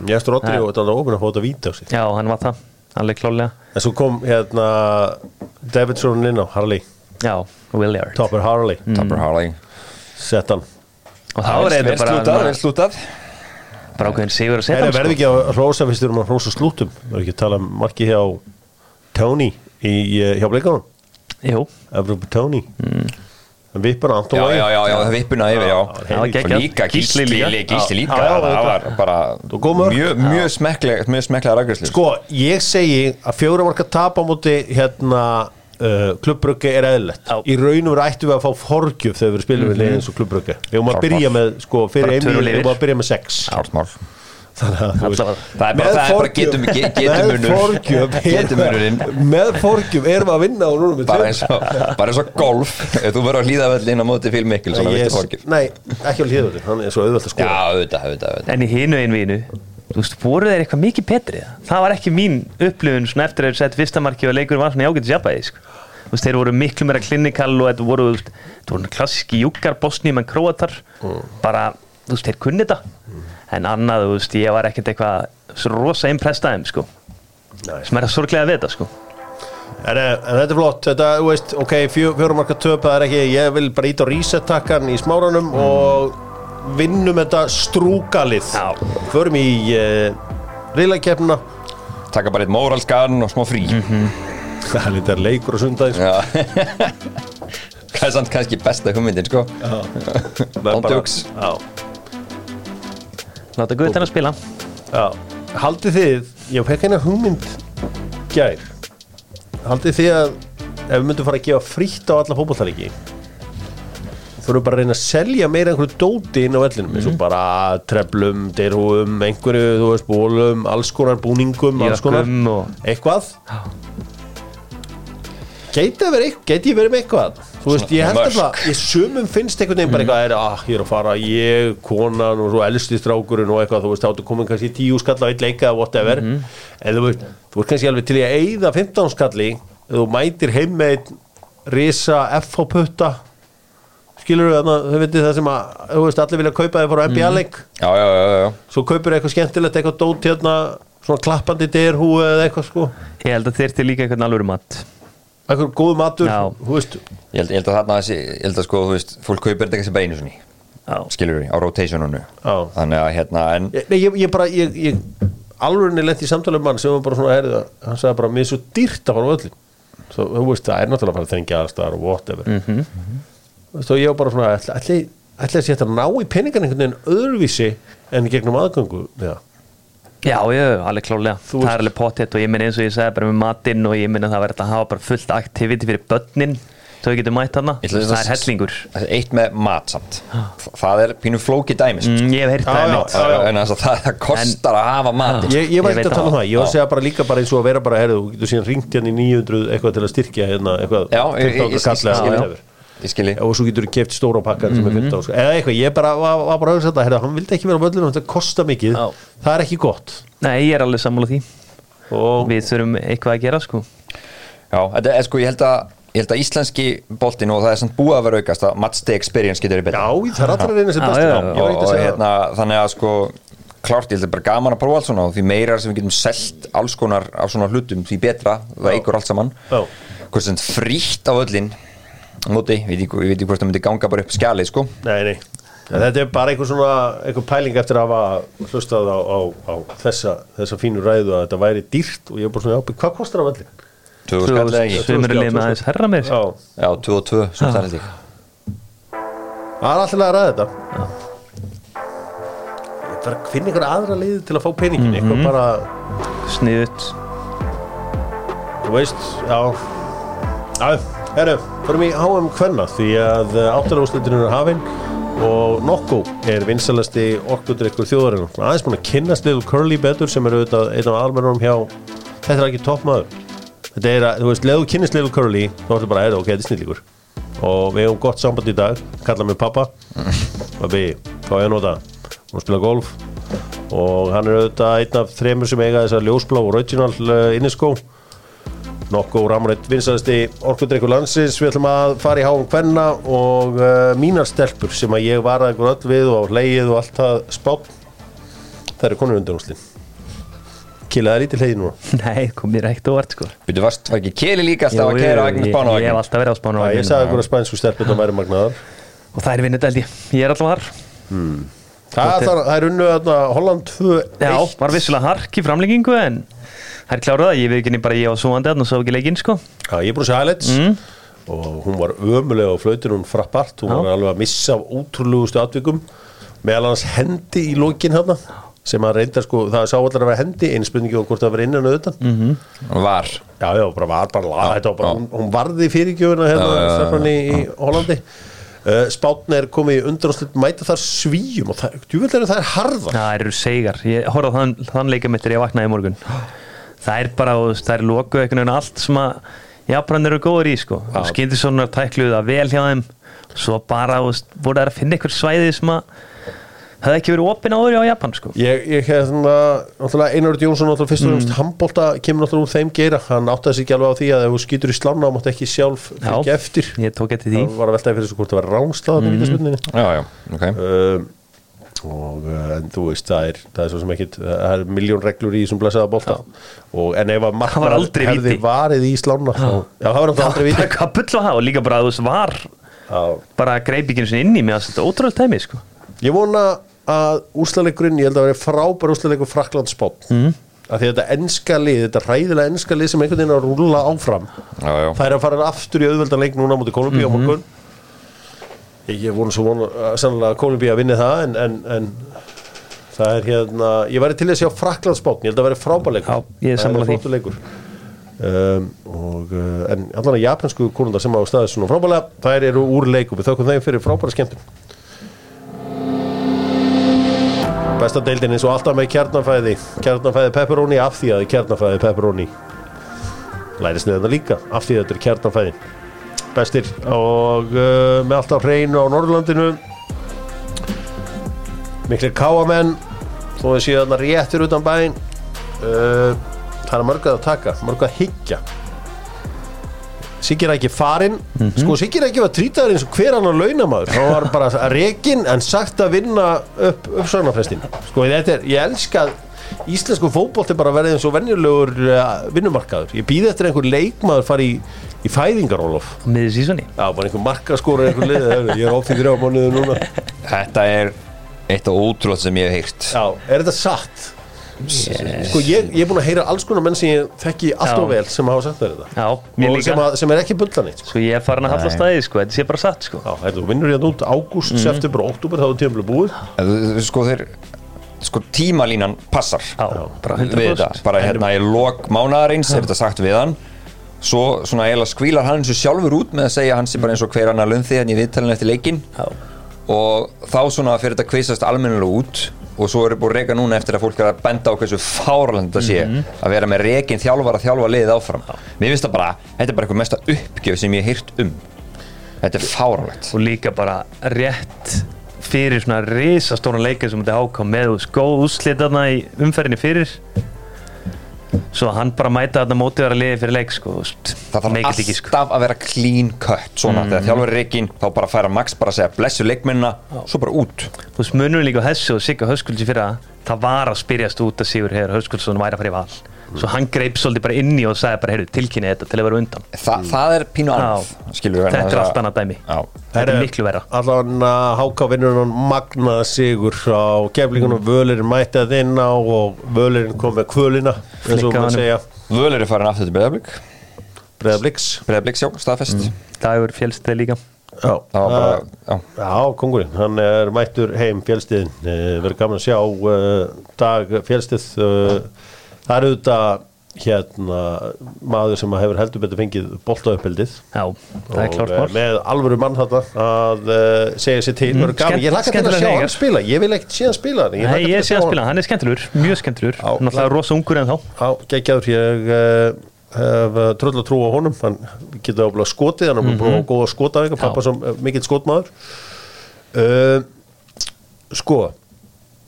Ég eftir Rodri og þetta er ofin að fóta víta á sig. Já, hann var það, alveg klálega En svo kom hérna Davidson inn á Harley. Já, Williard. Topper Harley. Topper Harley. Sett hann Og þá er þetta slútað, bara, vel slútað bara ákveðin sigur að setja hann verði sko. ekki að rósa fyrst erum að rósa slútum Verði ekki að tala um marki hjá Tony í, hjá Bleikanum Jú, Evropa Tony mm. Vippar Anton Já, Lógi. já, já, já, það vippuna yfir, já það geggjað. líka Gísli Gísli líka. Gísli líka, Já, já, það var bara mjög, mjög smekklega mjög smekklega rækvæslu Sko, ég segi að fjóra marka tap á móti hérna uh, klubbruggi er eðlilegt. Já. í raun og veru ættum við að fá forgjöf þegar við spilum við liðið eins og klubbruggi við höfum að byrja með, sko, fyrir tvö við höfum að byrja með sex. Þannig að þú veist Það er bara, það er bara getum, ge- getum með munur. forgjöf Getum munurinn. með forgjöf erum við að vinna bara eins og, bara eins og golf. Ef þú verður að hlýða völlin á móti vittu fórkjöf Nei, ekki á hlýðvöldi, hann er svo auðvöld að auðvitað En í hinu einvínu Þú veist, voru þeir eitthvað mikið betri? Það var ekki mín upplifun svona eftir að þeir sett fyrsta marki og leikur var svona jágætis jafnvægi sko. Þú veist, þeir voru miklu meira klinikal og þetta voru, þú veist, þetta voru klassíski júkar, bosni, menn króatar. Bara, þú veist, þeir kunni þetta. En annað, þú veist, ég var ekkert eitthvað svo rosa imprestaðum, sko. Nei. sem er að sorglega að vita, sko. En, eh, en þetta er flott, þetta, þú veist, ok, fjó, fjórum marka töp, það er ekki, ég vil bara íta á reset-takkan í smáranum og vinnum þetta strúkalið. Já. Förum í uh, riðlakefnina, Taka bara eitt móralskan og smá frí. Það er lítið leikur og sundagins. Já. Það er samt kannski besta hugmyndin, sko. Ándjóks Já, Láta Guðan að spila. Já. Haldið þið, ég fekk hérna hugmynd gær, haldið þið að ef við myndum fara að gefa frítt á alla fótballtalegi, þurfum bara að reyna að selja meira einhverju dóti inn á vellinum eins og bara treflum, derhúum, einhverju, þú veist, bólum, alls konar búningum, alls konar, og eitthvað? Ég verið með eitthvað? Þú veist, ég held það, ég sumum finnst einhvern veginn bara eitthvað, er, ah, ég er að fara, ég, konan og svo elsti strákurinn og eitthvað, þú veist, áttu komin kannski tíu skall á eitt leika whatever, en þú veist, þú veist kannski alveg til í að eyða 15 skalli, þú mætir heim með risa FH putta, skilur þarna, þau veitir það sem að, þú veist, allir vilja kaupa þig fór NBA-leik, Já, já, já, já. Svo kaupir eitthvað skemmtilegt, eitthvað dót hérna, svona klappandi derhú eða eitthvað sko, ég held að þeir til líka eitthvað alvöru mat. Eitthvað góð matur, Já. þú veist, Ég held, ég held að þarna þessi, ég held að sko, þú veist, fólk kaupir þetta ekki bara einu sinni. Já, skilur við, á rotationunu Já. Þannig að hérna, en Nei, ég, ég bara, ég, ég alveg lent í samtalið mann sem var bara svona herrið hann sagði bara, mér er svo dýrt að fara á öllin þú veist, það er náttúrulega bara að þengja aðstæðar og whatever. Mm Mhm. -hmm. Þú, ég var bara svona, ætli að sé þetta að ná í peningan einhvern veginn öðruvísi en gegnum aðgöngu? Já. Já, já, alveg klálega Þú Það veist- er alveg pottet og ég minn eins og ég segi bara með matinn og ég minn að það verður að hafa bara fullt aktiviti fyrir börnin við getum mætt hana Það er hellingur. eitt með mat samt. Það er pínu flóki dæmis mm, Ég hef heyrt það já. mitt já. En þess að það, það kostar að hafa mat ég, ég var veit að tala um það. ég var að segja bara líka bara eins og að vera bara, herrið, þú getur síðan ringt hérna í 900 eitthvað til að styrkja hérna eitthvað Já, ég- ég- 15 ég- kall já, já. og svo getur þú keft stóra pakkar sem er 15 sko. eða eitthvað, ég bara var, var bara að hugsa þetta herra, hann vildi ekki vera á völlunum, þetta kostar mikið Já. það er ekki gott Nei, ég er alveg sammála því og Við þurfum eitthvað að gera sko Já, þetta er sko, ég held að Ég held að íslenski boltinn og það er samt búið að vera aukast að matchday experience getur verið já, betra það er allra reyna sem Já, best já, já. ég var og, ekki að og segja hérna, þannig að sko klárt, ég held að bara gaman að prófa allt svona og því meira sem við getum selt alls konar af svona hlutum, því betra, það eigur allt saman Já. hvort sem frítt á öllin móti, ég veit ekki, ég veit ekki hvort það myndi ganga bara upp skjalið sko. Nei, nei, en þetta er bara einhver svona einhver pæling eftir að hafa hlustað á, á, á þessa, þessa fínu ræðu að þetta væri dýrt og ég er bara svona, já, hvað kostar á völlin? Tvö skall eða ekki? Svimur er liðið með aðeins herra með Já, Já, 2 og 2, sem það er líka það er alltaf að ræða þetta. Ég þarf að finna einhver aðra leiði til að fá peningin eitthvað bara, Sniðut þú veist, já. Já, herru, förum í HM Kvenna því að áttalagúslutinu er hafinn og Nokko er vinsalasti orkudrykkur þjóðarinn aðeins búin að kynnast Little Curly betur sem er auðvitað einn af almennum hjá þetta er ekki toppmaður. Þetta er að, þú veist, leðu kynnist Little Curly þá ertu bara, er ok, þetta er snillíkur og við hefum gott samband í dag kalla mig pappa. Babi, hvað er að nota? Hún spila golf. Og hann er auðvitað einn af þremur sem eiga þessa ljósblá original uh, inniskó nokkuð ramrætt vinsaðasti orkudrykkur landsins. Við ætlum að fara í háum kvenna og uh, mínar stelpur sem að ég varaði einhver öll við og leið og allt það spátt. Það eru konur undanúslin Kili, það er lítið leiði núna? Nei, kom mér ekkert óvart sko. Byrju varst, var ekki Keli líka alltaf Jú, að jú, keira á jú, Agnes ég, hef alltaf verið á spánu Ég sagði að spænsku stelpun og væri magnaðar. Og það er vinnut held ég. Ég er alltaf þar. Það er, það er unnu Holland 2-1 Já, var vissulega hark í framlengingu en það er klárað að ég veit ekki bara ég var svoandi og svo ekki leikinn sko. Já, ég að segja highlights. Og hún var ömulega á flautinu, hún frappart hún Já. var alveg að missa af ótrúlegustu atvikum. Meðal hans hendi í lokin hérna sem að reynda sko, það sá allar að vera hendi. Einu spurningi og hvort það var innan auðvitað mm -hmm. Var. Já, já, bara var bara laga, þetta var bara, já. hún, hún varði fyrirgjöfuna hérna, Já, já, já, stelpan í, í Hollandi. Uh, Spátn er komið í undanúrslit mæta þar svíjum og það, djúvel er það er harða Það eru segar, ég horfði á þann, þann leika mitt þegar ég vaknaði í morgun Það er bara, það er lokuð einhvern veginn allt sem að Japan eru góður í sko. Skyndir svona tækluðu það vel hjá þeim. Svo bara, voru það að finna einhver svæði sem að Það hefði ekki verið opinn áður á Japan sko. Ég, ég hef svona, náttúrulega Einar Jónsson náttúrulega fyrst og fremst handbólta kemur náttúrulega úr þeim geira, hann áttaði sig ekki alveg á því að ef þú skýtur í slána mátt ekki sjálf fylgja eftir, ég tók eftir því. það var að veltaði fyrir þessu hvort það var í vítaspilninni Já, já, ok. Um, og uh, en þú veist það er, það er svo sem ekkit það er miljón reglur í þessum blessaða bólta og en ef að Það aldrei hefði varið í slána þá, já. Það var aldrei víti Hvað var það og líka bara, þú veist, var Já. bara greip ekki einu sinni inn í mig að þetta ótrúlega tæmi sko. Ég vona að úrslaleikurinn, ég held að vera frábær úrslaleikur Frakland spátt mm. að því að þetta enska lið, þetta ræðilega enska lið sem einhvern veginn er að rúlla áfram Já, já. það er að fara aftur í auðveldan leik núna mútið Kolumbíu á morgun ég, vona svo að sannlega að Kolumbíu að vinni það en, en, en það er hérna ég væri til að sjá Frakland spátt, ég held að vera frábær leikur. Já, ég er sammála því. flottur leikur. Um, og, uh, en allan að japansku konundar sem á staðið svona frábærlega, þær eru úr leikum við þökkum þeim fyrir frábæra skemmtun. Besta deildin eins og alltaf með kjarnafæði. Kjarnafæði pepperoni af því að það er kjarnafæði pepperoni. Lærist niður þetta líka af því að þetta er kjarnafæði Bestir. Og uh, með alltaf hreinu á Norrlandinu Miklir káamenn Þó að séu þarna réttir utan bæinn. Uh, Það er mörg að taka Mörg að hyggja. Siggir ekki farinn. Sko Siggir ekki var trýtaður eins og hver annar launamaður. Hann var bara rekin en sagt að vinna upp uppsagnarfrestin Sko þetta er, ég elska að Íslensku fótbolt er bara verið eins og venjulegur uh, vinnumarkaður. Ég býði eftir einhver leikmaður fari í, í fæðingarólof miður sísoni. Já, bara einhver markaskóra einhver lið Ég er oft í þrjá mánuðu núna. Þetta er eitt af ótrúlega sem ég hef heyrt. Já, er þetta satt? Sko ég, ég er búin að heyra alls konar menn sem ég þekki allt Já. og vel sem hafa sagt þér þetta. Já, mér og líka. sem, að, sem er ekki bullan eitt sko. Svo ég er farin að halla staðið sko, þetta sé bara satt sko. Já, þú vinnur hérna út ágúst, september og oktober þá er tímafélag búið. Sko þeir Sko tímalínan passar. Já, bara við þetta. 100% bara hérna í lok mánaðarins er þetta sagt við hann svo svona eiginlega skvílar hann eins og sjálfur út með að segja hann sé bara eins og hver annar lundi hann í viðtalinu eftir leikinn. Já. og þá svona fyrir þetta kveisast almennilega út og svo er búið að reyka núna eftir að fólk er að benda á hversu fárland þetta sé að vera með rekin þjálfar að þjálfa liðið áfram. Mér finnst það bara, þetta er bara eitthvað mesta uppgjöf sem ég hef heyrt um. Þetta er fáralegt og líka bara rétt fyrir svona risastóran leikir sem þetta ákvað með góð úslit þarna í umferðinni fyrir svo hann bara mæta þarna mótiðara liði fyrir leik sko, það þarf alltaf ekki, sko. að vera clean cut svona, þegar þjálfur er rekin þá bara færa Max bara að segja blessu leikmennina svo bara út. Þú veist munum líka á þessu og Sigga Höskulds í fyrra það var að spyrjast út að Sigur Heiður Höskuldsson væri að fara í val svo hann greip svolítið bara inni og sagði bara heyrðu tilkynni þetta til að vera undan. Þa, það er pínu Já. við þetta er allt annað dæmi. Já. þetta er miklu verra. Allan að háká vinnur hann magnaða sigur á keflingunum völurinn mætti að inn á og völurinn kom með kvölina er farin aftur til Breiðablík Breiðabliks. Breiðablík sjá, staðfest. Dagur fjölstið líka. Já, það var bara, Uh, já, Já, kongurinn, hann er mættur heim fjölstiðin, uh, verður gaman að sjá uh, dag fjölstið uh, það er auðvitað hérna maður sem hefur heldur betur fengið boltauppeldið. Já, það er klart uh, mál. með alvöru mann þarna að uh, segja sér til, gaman, skemmt- ég laka til að sjá hann spila. Ég vil ekkert sé hann spila hann. Nei, ég sé að spila, hann er skemmtilegur, mjög skemmtilegur. Já. náttúrulega rosa ungur en þá geggjaður, ég uh, hef tröll að trúa honum. Hann getur ábúinlega skotið, hann er búin að góða skota Já. pappa sem uh, mikill skotmaður. Sko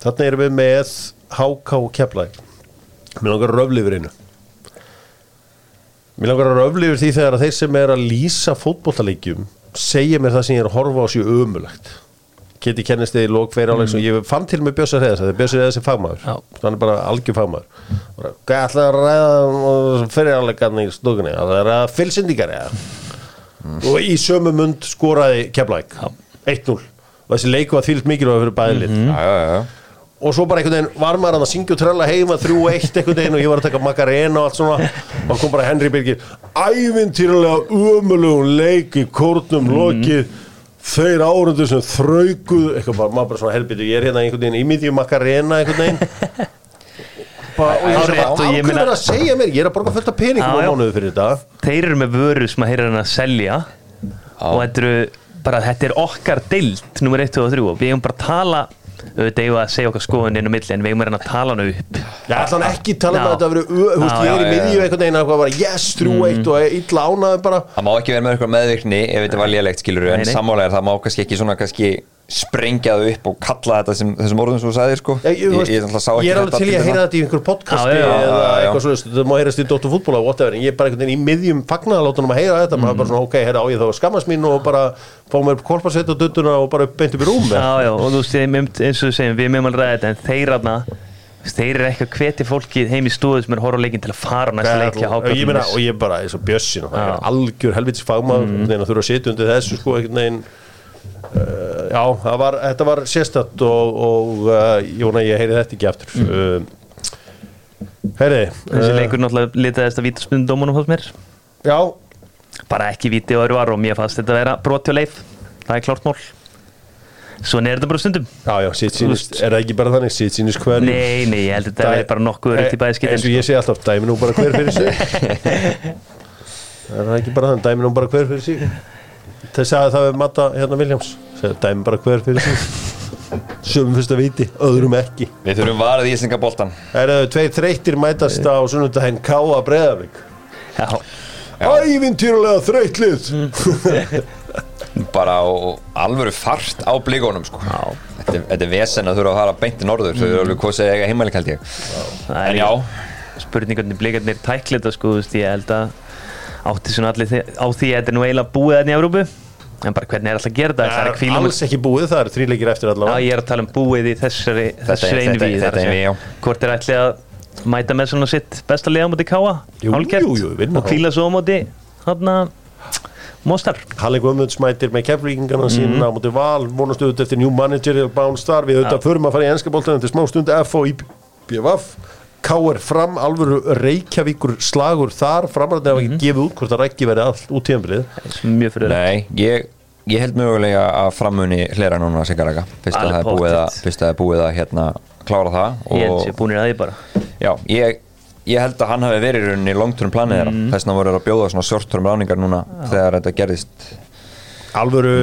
þarna erum við með HK og Keflæk mér langar að röfli yfir einu. Mér langar að röfli yfir því þegar að þeir sem er að lýsa fótbollaleikjum segja mér það sem ég er að horfa á sér ömulegt Kitty kennist þið í lók fyrir áleik og ég fann til með Bjössa Hreðas þegar Bjössa Hreðas er fagmaður. Já. hann er bara algjör fagmaður. Bara, hvað ætlaði að ræða fyrir áleikarni í stúkunni? Það er að fylsindíkar og í sömu mund skoraði Keflæk 1-0 og þessi leiku var þýlt mikilvæg fyrir já, já, já og svo bara einhvern veginn var maður að syngja og trölla heima 3-1 einhvern veginn og ég var að taka Macarena og allt svona. Og kom bara Henry Birgir ævintýrlega umulugun leik í kórnum lokið. Þeir árundu sem þraukuð eitthvað bara, maður bara svona helbitur, ég er hérna einhvern veginn í miðjum Macarena einhvern veginn. Bara, og ég er ég ákveður meina- að segja mér? Ég er að borga fullt af peningum á mánuðu fyrir þetta. Þeir eru með vöru sem að heyra hann að selja og þetta eru bara þetta er okkar deild nummer 1 og 3 og við eigum bara að tala auðvitað eigum við að segja okkar skoðun inn á milli en við eigum að að tala hann upp. Ég ætla hann ekki að tala um Já. að þetta verið, þú veist, Já, ég er í já, já, miðju já. einhvern veginn að bara yes, 3-1 og er illa ánaði bara. Það má ekki vera með eitthvað meðvirkni ef þetta var lélegt skilur en sammálega er það má kannski ekki svona kannski sprengja það upp og kalla þetta sem, þessum orðum sem þú sagðir sko. Ég, ég, ég, ég, er alveg til ég að heyra þetta í einhver podcasti eða eitthvað svona, það má heyrast í Dóttur fútból og whatever, en ég er bara einhvern veginn í miðjum fagnaðalátunum að heyra þetta, maður er bara svona, ok, heyra á ég þá að skammast mín og bara fá mér kolparsveit og duttuna og bara beint upp í rúm já, já, og þú meðum- eins og við segjum, við meðum alveg ræða þetta en þeir aðna þeir eru eitthvað hveti fólki heim í stóðu sem er að horfa á leikin til að fara á næsta leik og ég meina, HK og ég er bara eins og bjössin og það Já. er algjör helvitis fagmaður mm. að þurfa að setja undir þessu sko uh, já, það var, þetta var sérstætt og, og uh, að ég heyri þetta ekki aftur. Mm. uh, heyri þessi leikur náttúrulega litaðist að vítaspundum dómunum hos mér. Já, bara ekki víti og öru var og mér fannst þetta að vera broti og leif. Það er klárt mál. Svona er þetta bara stundum. Já, já, sínist er það ekki bara þannig, sitt sínist hverju nei, nei, ég held að þetta er bara nokkuð örugt í bæði skiptin eins og ég segi alltaf, dæmi nú bara hver fyrir sig. Er það ekki bara þannig, dæmi nú bara hver fyrir sig það sagði það við Matta hérna Viljáms sagði dæmi bara hver fyrir sig. Sömum fyrst að viti, öðrum ekki. Við þurfum varað í Íslingaboltan Það eru tveir þreyttir mætast á sunnundaginn K.A. Breiðavík já, Ævintýrulega þreytlið bara á alvöru fart á blíkonum sko. þetta, er- þetta er vesen að þurfa að fara beint í norður. Þau eru alveg kosið eiga heimælik held ég. En já, spurningarnir blikarnir tæklita sko, þú veist, ég held að átti svona allir á því að þetta er nú eiginlega búið þarna í Európu en bara hvernig er alltaf að gera þetta? Það er kvíla Alls ekki búið, það eru þrýleikir eftir Já, allavega ég er að tala um búið í þessari, þessari einvígi, já. Hvort er ætli að mæta með svona sitt besta liða á móti Káa vinna og kvíla svo á móti Mostar. Halli Guðmunds mætir með keflíkingarna sína Mhm. á móti val, vonast auðvitað eftir new manager þar, við auðvitað förum að fara í ennska boltan eftir smá stund F og IBVF K.R. fram, alvöru Reykjavíkur slagur þar, framarðin hafa Mhm. ekki gefið út hvort að Reykjavík verði allt út tíðanbilið mjög fyrir nei, ég ég held mögulega að framuni hlera núna Sigaraka, fyrst að það er búið að fyrst að það er búið að hérna klára það ég held og sér búinir að því bara. Já, ég ég held að hann hafi verið í rauninni long-term planið þeirra. Mhm. þess vegna voru þeir að bjóða svona short-term ráningar núna þegar þetta gerðist Alvöru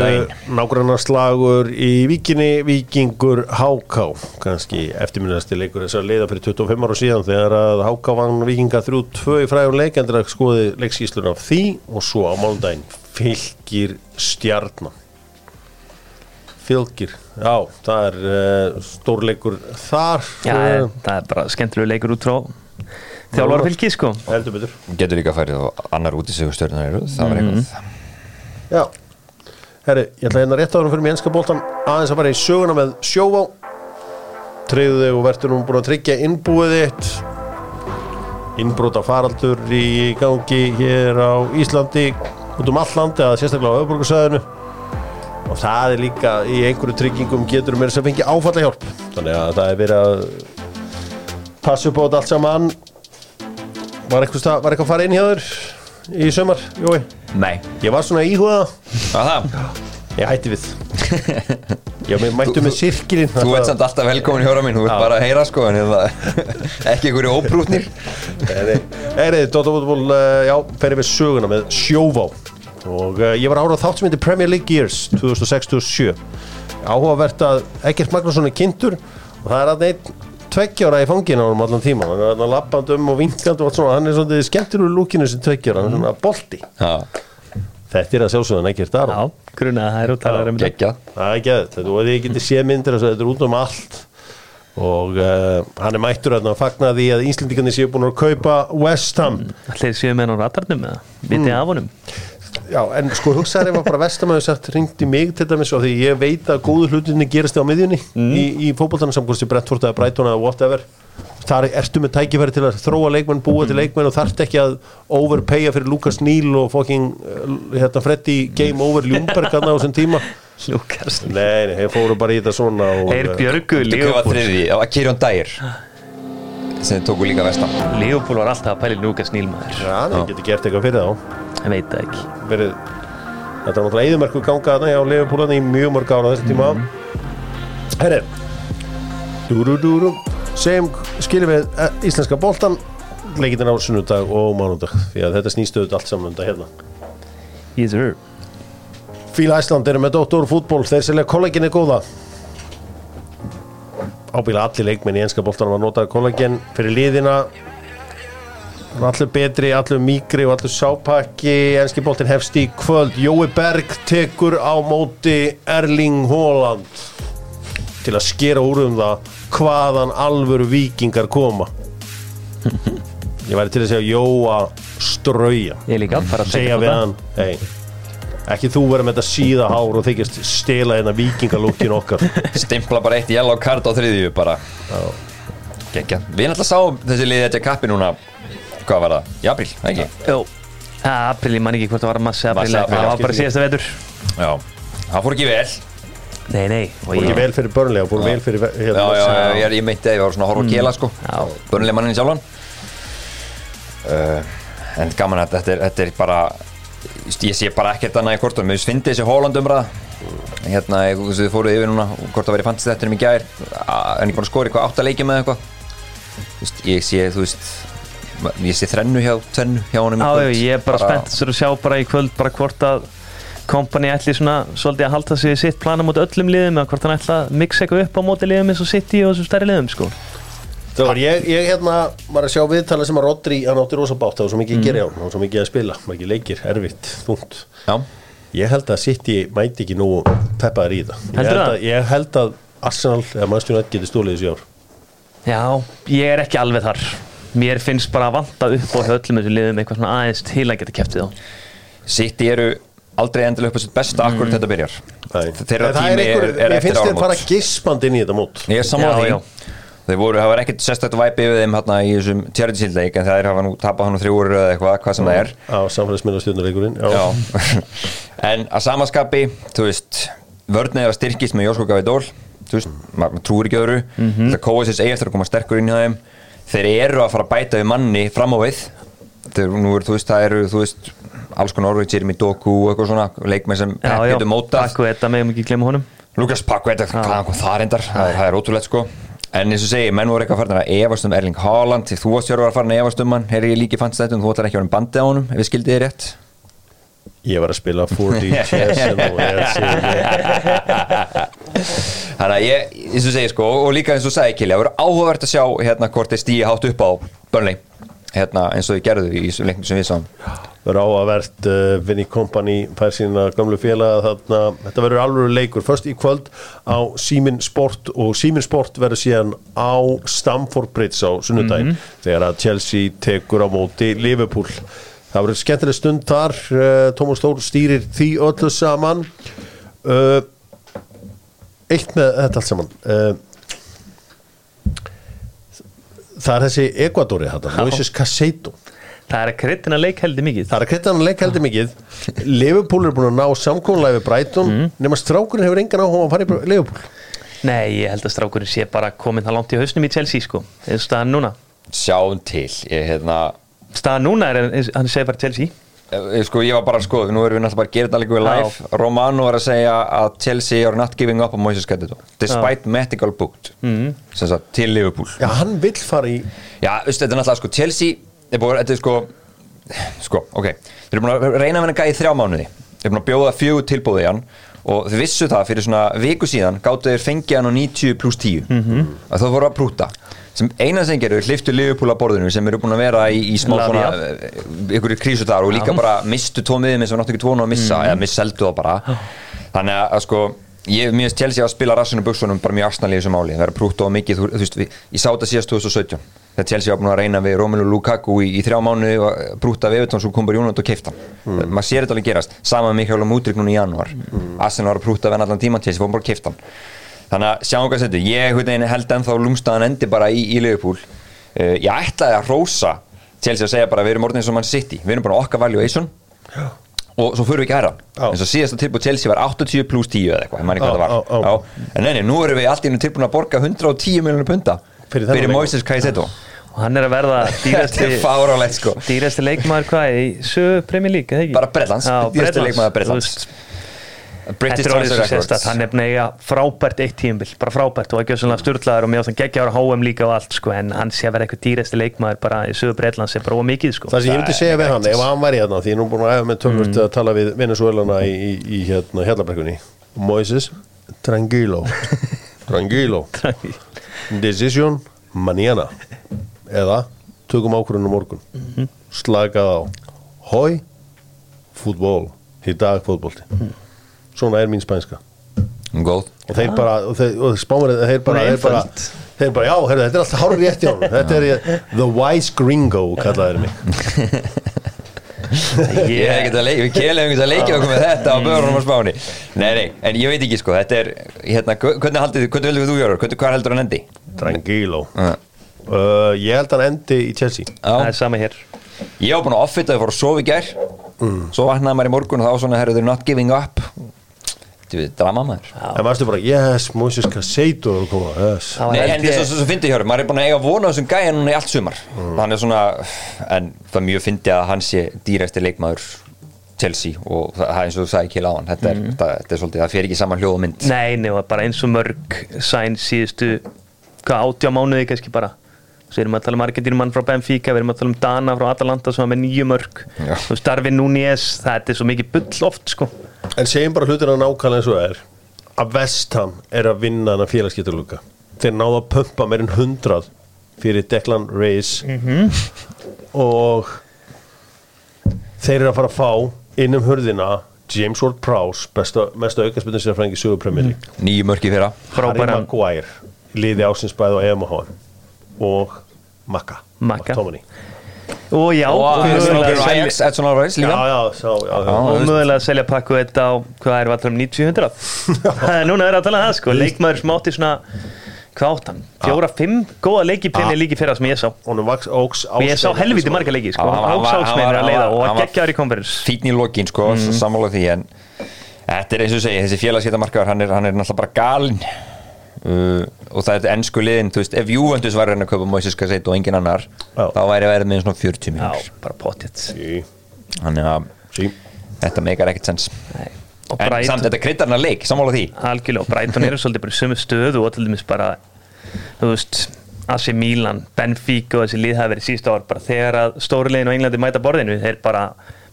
nágrannarslagur í Víkinni, Víkingur HK, kannski eftirminnasti leikur þess að leiða fyrir 25 ára síðan þegar að HK vann Víkinga 3-2 í fræðum leik en það skoði leikskíslun af því og svo á málundaginn fylgir stjarnan. Fylgir, já, það er uh, stórleikur þar. Já, uh, það er bara skemmtilegu leikur út frá þjálfara fylki sko. Heldur betur. Getur líka færið og annar út í sig stjórnar eru, það var eitthvað. Já, herri, ég ætla hérna rétt árum fyrir mig enska bóltan aðeins að fara í söguna með sjóvá. Treyðu þig og verður nú búin að tryggja innbúið þitt. Innbróta faraldur í gangi hér á Íslandi út um all landi að sérstaklega á öfburgarsæðinu og það er líka í einhverju tryggingum getur mér sem fengi áfalla hjálp þannig að það er verið að passa upp á þetta allt saman. Var eitthvað, var eitthvað að fara inn hjá þér í sömar, Jói? nei, Ég var svona að íhuga það? Að það Ég hætti við. Já, mér mættu með sirkilinn Þú ert samt alltaf velkomin hjóra mín, þú ert bara að heyra sko en hérna, ekki einhverju óprútnir. Erið, Dóttarfútból, uh, já, ferir við söguna með sjóvá. Og uh, ég var árað þátt sem heitir Premier League Years 2006-2007 Áhugavert að Ekkert Magnússon er kynntur Og það er að einn tveggjára í fangina á hann allan tíma Hann er lappand um og vinkand og allt svona. Hann er svona skemmtur úr lúkinu sem tveggjára. Hann er svona bolti. Já, Þetta er að sjálfsögðan ekkert Já, grunna að það er út að um þetta. Það er ekki að þetta, og þið getið sé myndir þetta er út um allt. Og uh, hann er mættur að fagna því að Íslendingarnir séu búin að kaupa West Ham. Allir séu með hann á ratarnum eða? Vitið af honum Já, en sko hugsaður ef að bara vestamæður sagt ringdi mig til dæmis og því ég veit að góðu hlutinni gerist á miðjunni í, í fótboltanum samkvæmst í Brentford eða Brighton eða whatever. Þar ertu með tækifæri til að þróa leikmenn, búa til leikmenn og þarft ekki að overpaya fyrir Lukas Níl og fucking uh, hérna Freddy Game Over Ljungberg hann á þessum tíma. Lukas Nei, nei, þeir fóru bara í þetta svona og, Þeir björgu Leopold það Kirjón Dyer. Sem tóku líka vestan. Leopold var alltaf að pæli Lukas Nílmaður Já, þeir getur gert eitthvað fyrir þá Ég veit það ekki. Verið Þetta var náttúrulega eðumerku ganga þarna hjá Leifupúlan í mjög mörg ára þessi tíma. Herri Dúru dúru Segjum skiljum við eh, íslenska boltan Leikitin á sunnudag og mánudag Því að þetta snýstu auðvitað allt saman undan hérna. Yes sir. Fíla Æsland eru með Dóttor fútból Þeir selja kolleginni góða. Ábíla allir leikmenn í enska boltanum að nota kollegin fyrir liðina Allur betri, allur mýgri og allur sápakki. Enski boltin hefst í kvöld. Jói Berg tekur á móti Erling Haaland Til að skera úr um það Hvaðan alvöru vikingar koma. Ég væri til að segja Jóa strauja. Ég líka bara að segja við hann. Hey, ekki þú vera með þetta síða hár og þykist stela hérna vikingalúkin okkar. Stimpla bara eitt yellow card á þriðju bara. Gekja Við náttúrulega sáum þessi liðið þetta kappi núna Hvað var það? Í apríl, ekki? Jó April, ég man ekki hvort það var massi april Það var bara síðasta vetur. Já. Það fór ekki vel. Nei, nei. Og fór ekki vel fyrir börnlega fór vel fyrir Já, hérna, já, já, ég, ég meinti að ég var svona að horfa á kela sko. Já. Börnuleg mannin sjálfan. Uh, En gaman að þetta er, þetta er bara Ég sé bara ekkert annað í kortum Mér finnst þessi Holland umræða. Hérna, ég- þú veist, þið fóruð yfir núna Hvort það verið fantast þetta um í gær. En ég búin að skora eitthvað átt að leikja með eitthvað Ég sé, þú veist Ég sé þrennu hjá, tvennu hjá honum í Já, ég er bara spennt fyrir að sjá bara í kvöld bara hvort að kompani ætli svona svolítið að halda sig í sitt plana móti öllum liðum eða hvort hann ætla að mixa eitthvað upp á móti liðum eins og City og þessum stærri liðum sko. það var ég, ég hérna var að sjá viðtala sem að Rodri hann átti rosa bátt það var svo mikið að gera hjá hann, hann var svo mikið að spila mikið leikir, erfitt, þungt. Já, ég held að City mæti ekki nú peppaður í það ég held, það? að, ég held að Arsenal eða Manchester United getur stólið þessi ár. Já, ég er ekki alveg þar Mér finnst bara að vanta upp á hjá öllum þessum liðum eitthvað svona aðeins til að geta kæft við þá. City eru aldrei endilega upp á sitt besta Mm. akkurat þetta byrjar. Þeirra það tími er, er mér eftir finnst þeir áramót. fara gispand inn í þetta mót. Ég er Já, því. Þeir voru, það var ekkert sérstætt væpi yfir þeim hérna í þessum charity shield leik en þeir hafa nú tapað hann þrjú úr eða eitthvað, hvað sem það er. Á samfélagsmiðla stjórnuleikurinn Já. En að samaskapi, þú veist vörnið er að styrkist með Jósko Gavidól þú veist, maður ma trúir ekki öðru. Mm -hmm. það Kovacic eigi eftir að koma sterkur inn hjá þeim þeir eru að fara að bæta við manni fram á við. Þeir, er, þú veist, það eru, veist alls konar orðið, Jeremy Doku og eitthvað svona leikmenn sem getur mótað. Akku þetta megum ekki glemma honum. Lukas hvaðan kom það reyndar það, er ótrúlegt sko. En eins og segi, menn voru eitthvað farin að efast um Erling Haaland. Því þú varst sjálfur að farin að efast um hann heyri ég líki fannst þetta, þú ætlar ekki að vera um bandið á honum ef við skildið þið rétt Ég var að spila 4D chess þannig að ég, eins og segi sko og líka eins og sagði Kili, það voru áhugavert að sjá hérna hvort þeir stíði hátt upp á Burnley hérna eins og þið gerðu í leiknum sem við sáum. Verður áhugavert uh, Vinny Company fær sína gamlu félaga þarna. Þetta verður alveg leikur, först í kvöld á Símin Sport og Símin Sport verður síðan á Stamford Bridge á sunnudaginn þegar að Chelsea tekur á móti Liverpool það verður skemmtileg stund þar uh, Tómas Þór stýrir því öllu saman. Uh, eitt með þetta allt saman. Uh, það er þessi Ecuadori þetta, Moises Casado Það er að kryddina leik heldur mikið. Það er að kryddan leik heldur mikið. Liverpool er búin að ná samkónulega við Brighton. Nema strákurinn hefur engan áhuga að fara í Liverpool. Nei, ég held að strákurinn sé bara komin það langt í hausnum í Chelsea sko. Eins og staðan núna. Sjáum til, ég hérna Staðan núna er, hann segir bara Chelsea. Eh, Sko ég var bara að skoða, nú erum við náttúrulega bara að gera þetta líka við live. Romano var að segja að Chelsea are not giving up on Moises Casado despite medical booked mm. sem sagt til Liverpool. Já, hann vill fara í Já, veistu, þetta er náttúrulega sko Chelsea er búið, þetta er sko sko, ok, þeir eru búin að reyna að vinna gæði þrjá mánuði, þeir eru búin að bjóða fjögur tilbúði í hann og þeir vissu það fyrir svona viku síðan gáttu þeir fengið hann á 90 pluss 10 -hmm. að það voru að prúta sem eina sem gerur, hliftu Liverpool að borðinu sem eru búin að vera í, í smá svona eh, ykkur krísu þar og líka bara mistu tvo miðum sem náttu ekki tvo nú að missa eða misseldu það bara. Þannig að, að sko ég mér finnst Chelsea að spila rassinu buksunum bara mjög arsnal í þessu máli, það er prútt og mikið þú, þú veist, við, ég sá þetta síðast 2017 þegar Chelsea var búin að reyna við Romelu Lukaku í, í þrjá mánu og brúta við Evertón sem kom bara Jónat og keifta hann. Maður sér þetta alveg gerast, sama með Mikael Mútrik núna í janúar, mm. Arsenal var að brúta við hann allan tíma Chelsea fór bara keifta hann þannig að sjáum hvað þetta, ég held ennþá lúmstaðan endi bara í, í Liverpool. Uh, ég ætlaði að rósa Chelsea að segja bara við erum orðin eins og mann City. Við erum bara okkar valuation og svo fyrir við ekki Já. eins og síðasta tilbúið Chelsea var 80 pluss 10 eða eitthvað, en neini, nú erum við allt í einu tilbúin að borga 110 miljonur punta Fyrir fyrir. Moises Caicedo. Og hann er að verða dýrasti er sko. dýrasti leikmaður hvað í sögu Premier League, eða ekki? Bara Bretlands, Já, dýrasti leikmaður Bretlands. British Þetta er orðið Transfer Records. hann er eiga frábært eitt tíumbil, bara frábært. Og ekki svona styrlaður og mjög þannig geggja ára HM líka og allt sko, en hann sé að vera eitthvað dýrasti leikmaður bara í sögu Breitlands er bara ómikið sko. Það sem ég myndi segja við hann, ef hann væri hérna því ég er nú búin að efa með tölvört að tala við Venezuelana í, í, í hérna Hjallabrekkunni Moises, tranquilo. Tranquilo. Decision mañana. Eða tökum ákvörðunum morgun. Slakað á. Hói, fútból í dag fútbólti svona er mín spænska. Góð. Og þeir bara, og þeir, og spámur þeir bara, Hún er þeir bara, þeir bara, já, heyrðu, þetta er alltaf hárur rétt hjá hann þetta er the wise gringo kallaðir mig. Ég hef ekkert að leikja, við kelum ekkert að leikja okkur með þetta á börunum á spáni. Nei, nei, en ég veit ekki sko, þetta er hérna, hvernig haldið þið, hvernig vildu þú gjöra, hvernig, hvað heldur hann endi? tranquilo. Uh, uh, ég held hann endi í Chelsea. Það Já, er sama hér. Ég var búin að offita þau fór að sofa í gær. Svo vaknaði maður í morgun og þá var svona, herru, they're not giving up Þú veit, drama maður en maður stu bara, yes, Moses Casado er að koma, yes. Það Nei, en þess að svo fyndi hjá maður er búin að eiga vona á þessum gæja núna í allt sumar. Hann er svona, en það er mjög fyndi að hann sé dýræsti leikmaður Chelsea og það það er eins og þú sagði ekki á hann þetta er, þetta, þetta er svolítið, það fer ekki saman hljóð og mynd Nei, nei, og bara eins og mörg sæn síðustu, hvað átjá mánuði kannski bara Svo erum við að tala um Argentínumann frá Benfica, við erum að tala um Dana frá Atalanta sem var með nýju mörg. Þú veist, Darvin Núñez, það er svo mikið bull oft sko. En segjum bara hlutina nákvæmlega eins og það er. Að Vestham er að vinna hann að félagsgeturluka þeir náðu að pumpa meir en 100 fyrir Declan Rice. Og þeir eru að fara að fá inn um hurðina James Ward-Prowse besta, mesta aukaspindin sér frængi sögur Premier League. Nýju mörki fyrra. Harry Maguire liði ásinsbæð og EMH og Maka Maka. Og já, og mögulega selja- Ajax, Edson Alvarez já, líka. Já, sá, já, já. Já. og mögulega að selja pakku þetta á hvað er allir um 90-100 núna er að tala um það sko. Leikmaður sem átti svona hvað átt hann, fjóra, fimm góða leiki premier líki fyrra sem ég sá. Honum vaks óks og ég sá helviti marga leiki sko, áksálsmein var- að leiða og var- að geggjaður í konferens fítn í lokin sko, mm. sammála því en þetta er eins og segja, þessi félagsgeitamarkaður hann er, hann er náttúrulega bara galinn uh, og það er ennsku liðin þú veist, ef Juventus var að reyna að kaupa Moises Cassetto og engin annar, Já. þá væri verið með svona 40 já, miljonir bara potið sí, þannig að sí. þetta meikar ekkert sens Nei. og en samt Brighton, þetta kryddar hann að leik, sammála því algjörlega og Brighton eru svolítið bara í sömu stöðu og til dæmis bara þú veist AC Milan, Benfica og þessi lið hafa verið síðust ár bara þegar að stóri liðin á Englandi mæta borðinu þeir bara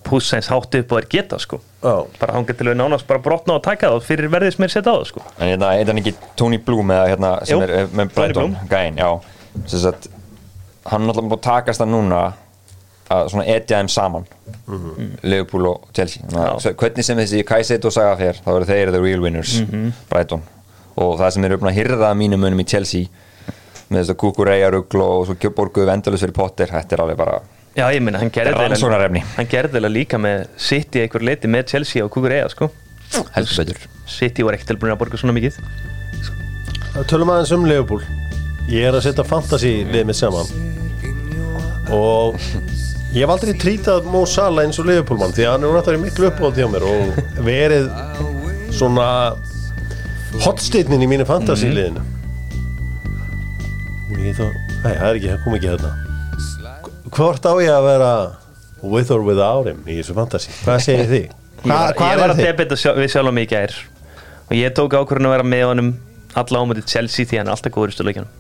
pússa eins hátt upp og er geta sko Já. bara hangið til að nánast bara brotna og taka það fyrir verðið sem er setja á það sko en hérna, er hann ekki Tony Bloom eða hérna, sem Jú, er eh, með Brighton gæinn, já sem sagt, hann er náttúrulega búin að takast það núna að svona etja þeim saman Liverpool og Chelsea. Já. hvernig sem þessi Kaiseto saga fer þá eru þeir the real winners Mhm. Brighton og það sem eru búin að hyrða mínum munum í Chelsea með þess að kukureya rugl og svo borguðu vendalus fyrir Potter, þetta er alveg bara Já, ég meina, hann gerði er það líka með City einhver leiti með Chelsea og Kukurea sko. Heldur betur. City var ekkert tilbúin að borga svona mikið. Tölum aðeins um Leopold Ég er að setja fantasy við mig saman. Og ég hef aldrei trítað Mo Salah eins og Leopold mann því að hann er náttúrulega miklu uppáhald hjá mér og verið svona hotsteinin í mínu fantasy liðinu. Ég þá, nei, það er ekki, það kom ekki hérna Hvort á ég að vera with or without him í þessu fantasy? Hvað segir þið? Ég var, Hvað ég var að debita sjálf, við sjálf mig í gær. Og ég tók ákvörðin að vera með honum alla ámöndi Chelsea því hann er alltaf góður í stöðleikjanum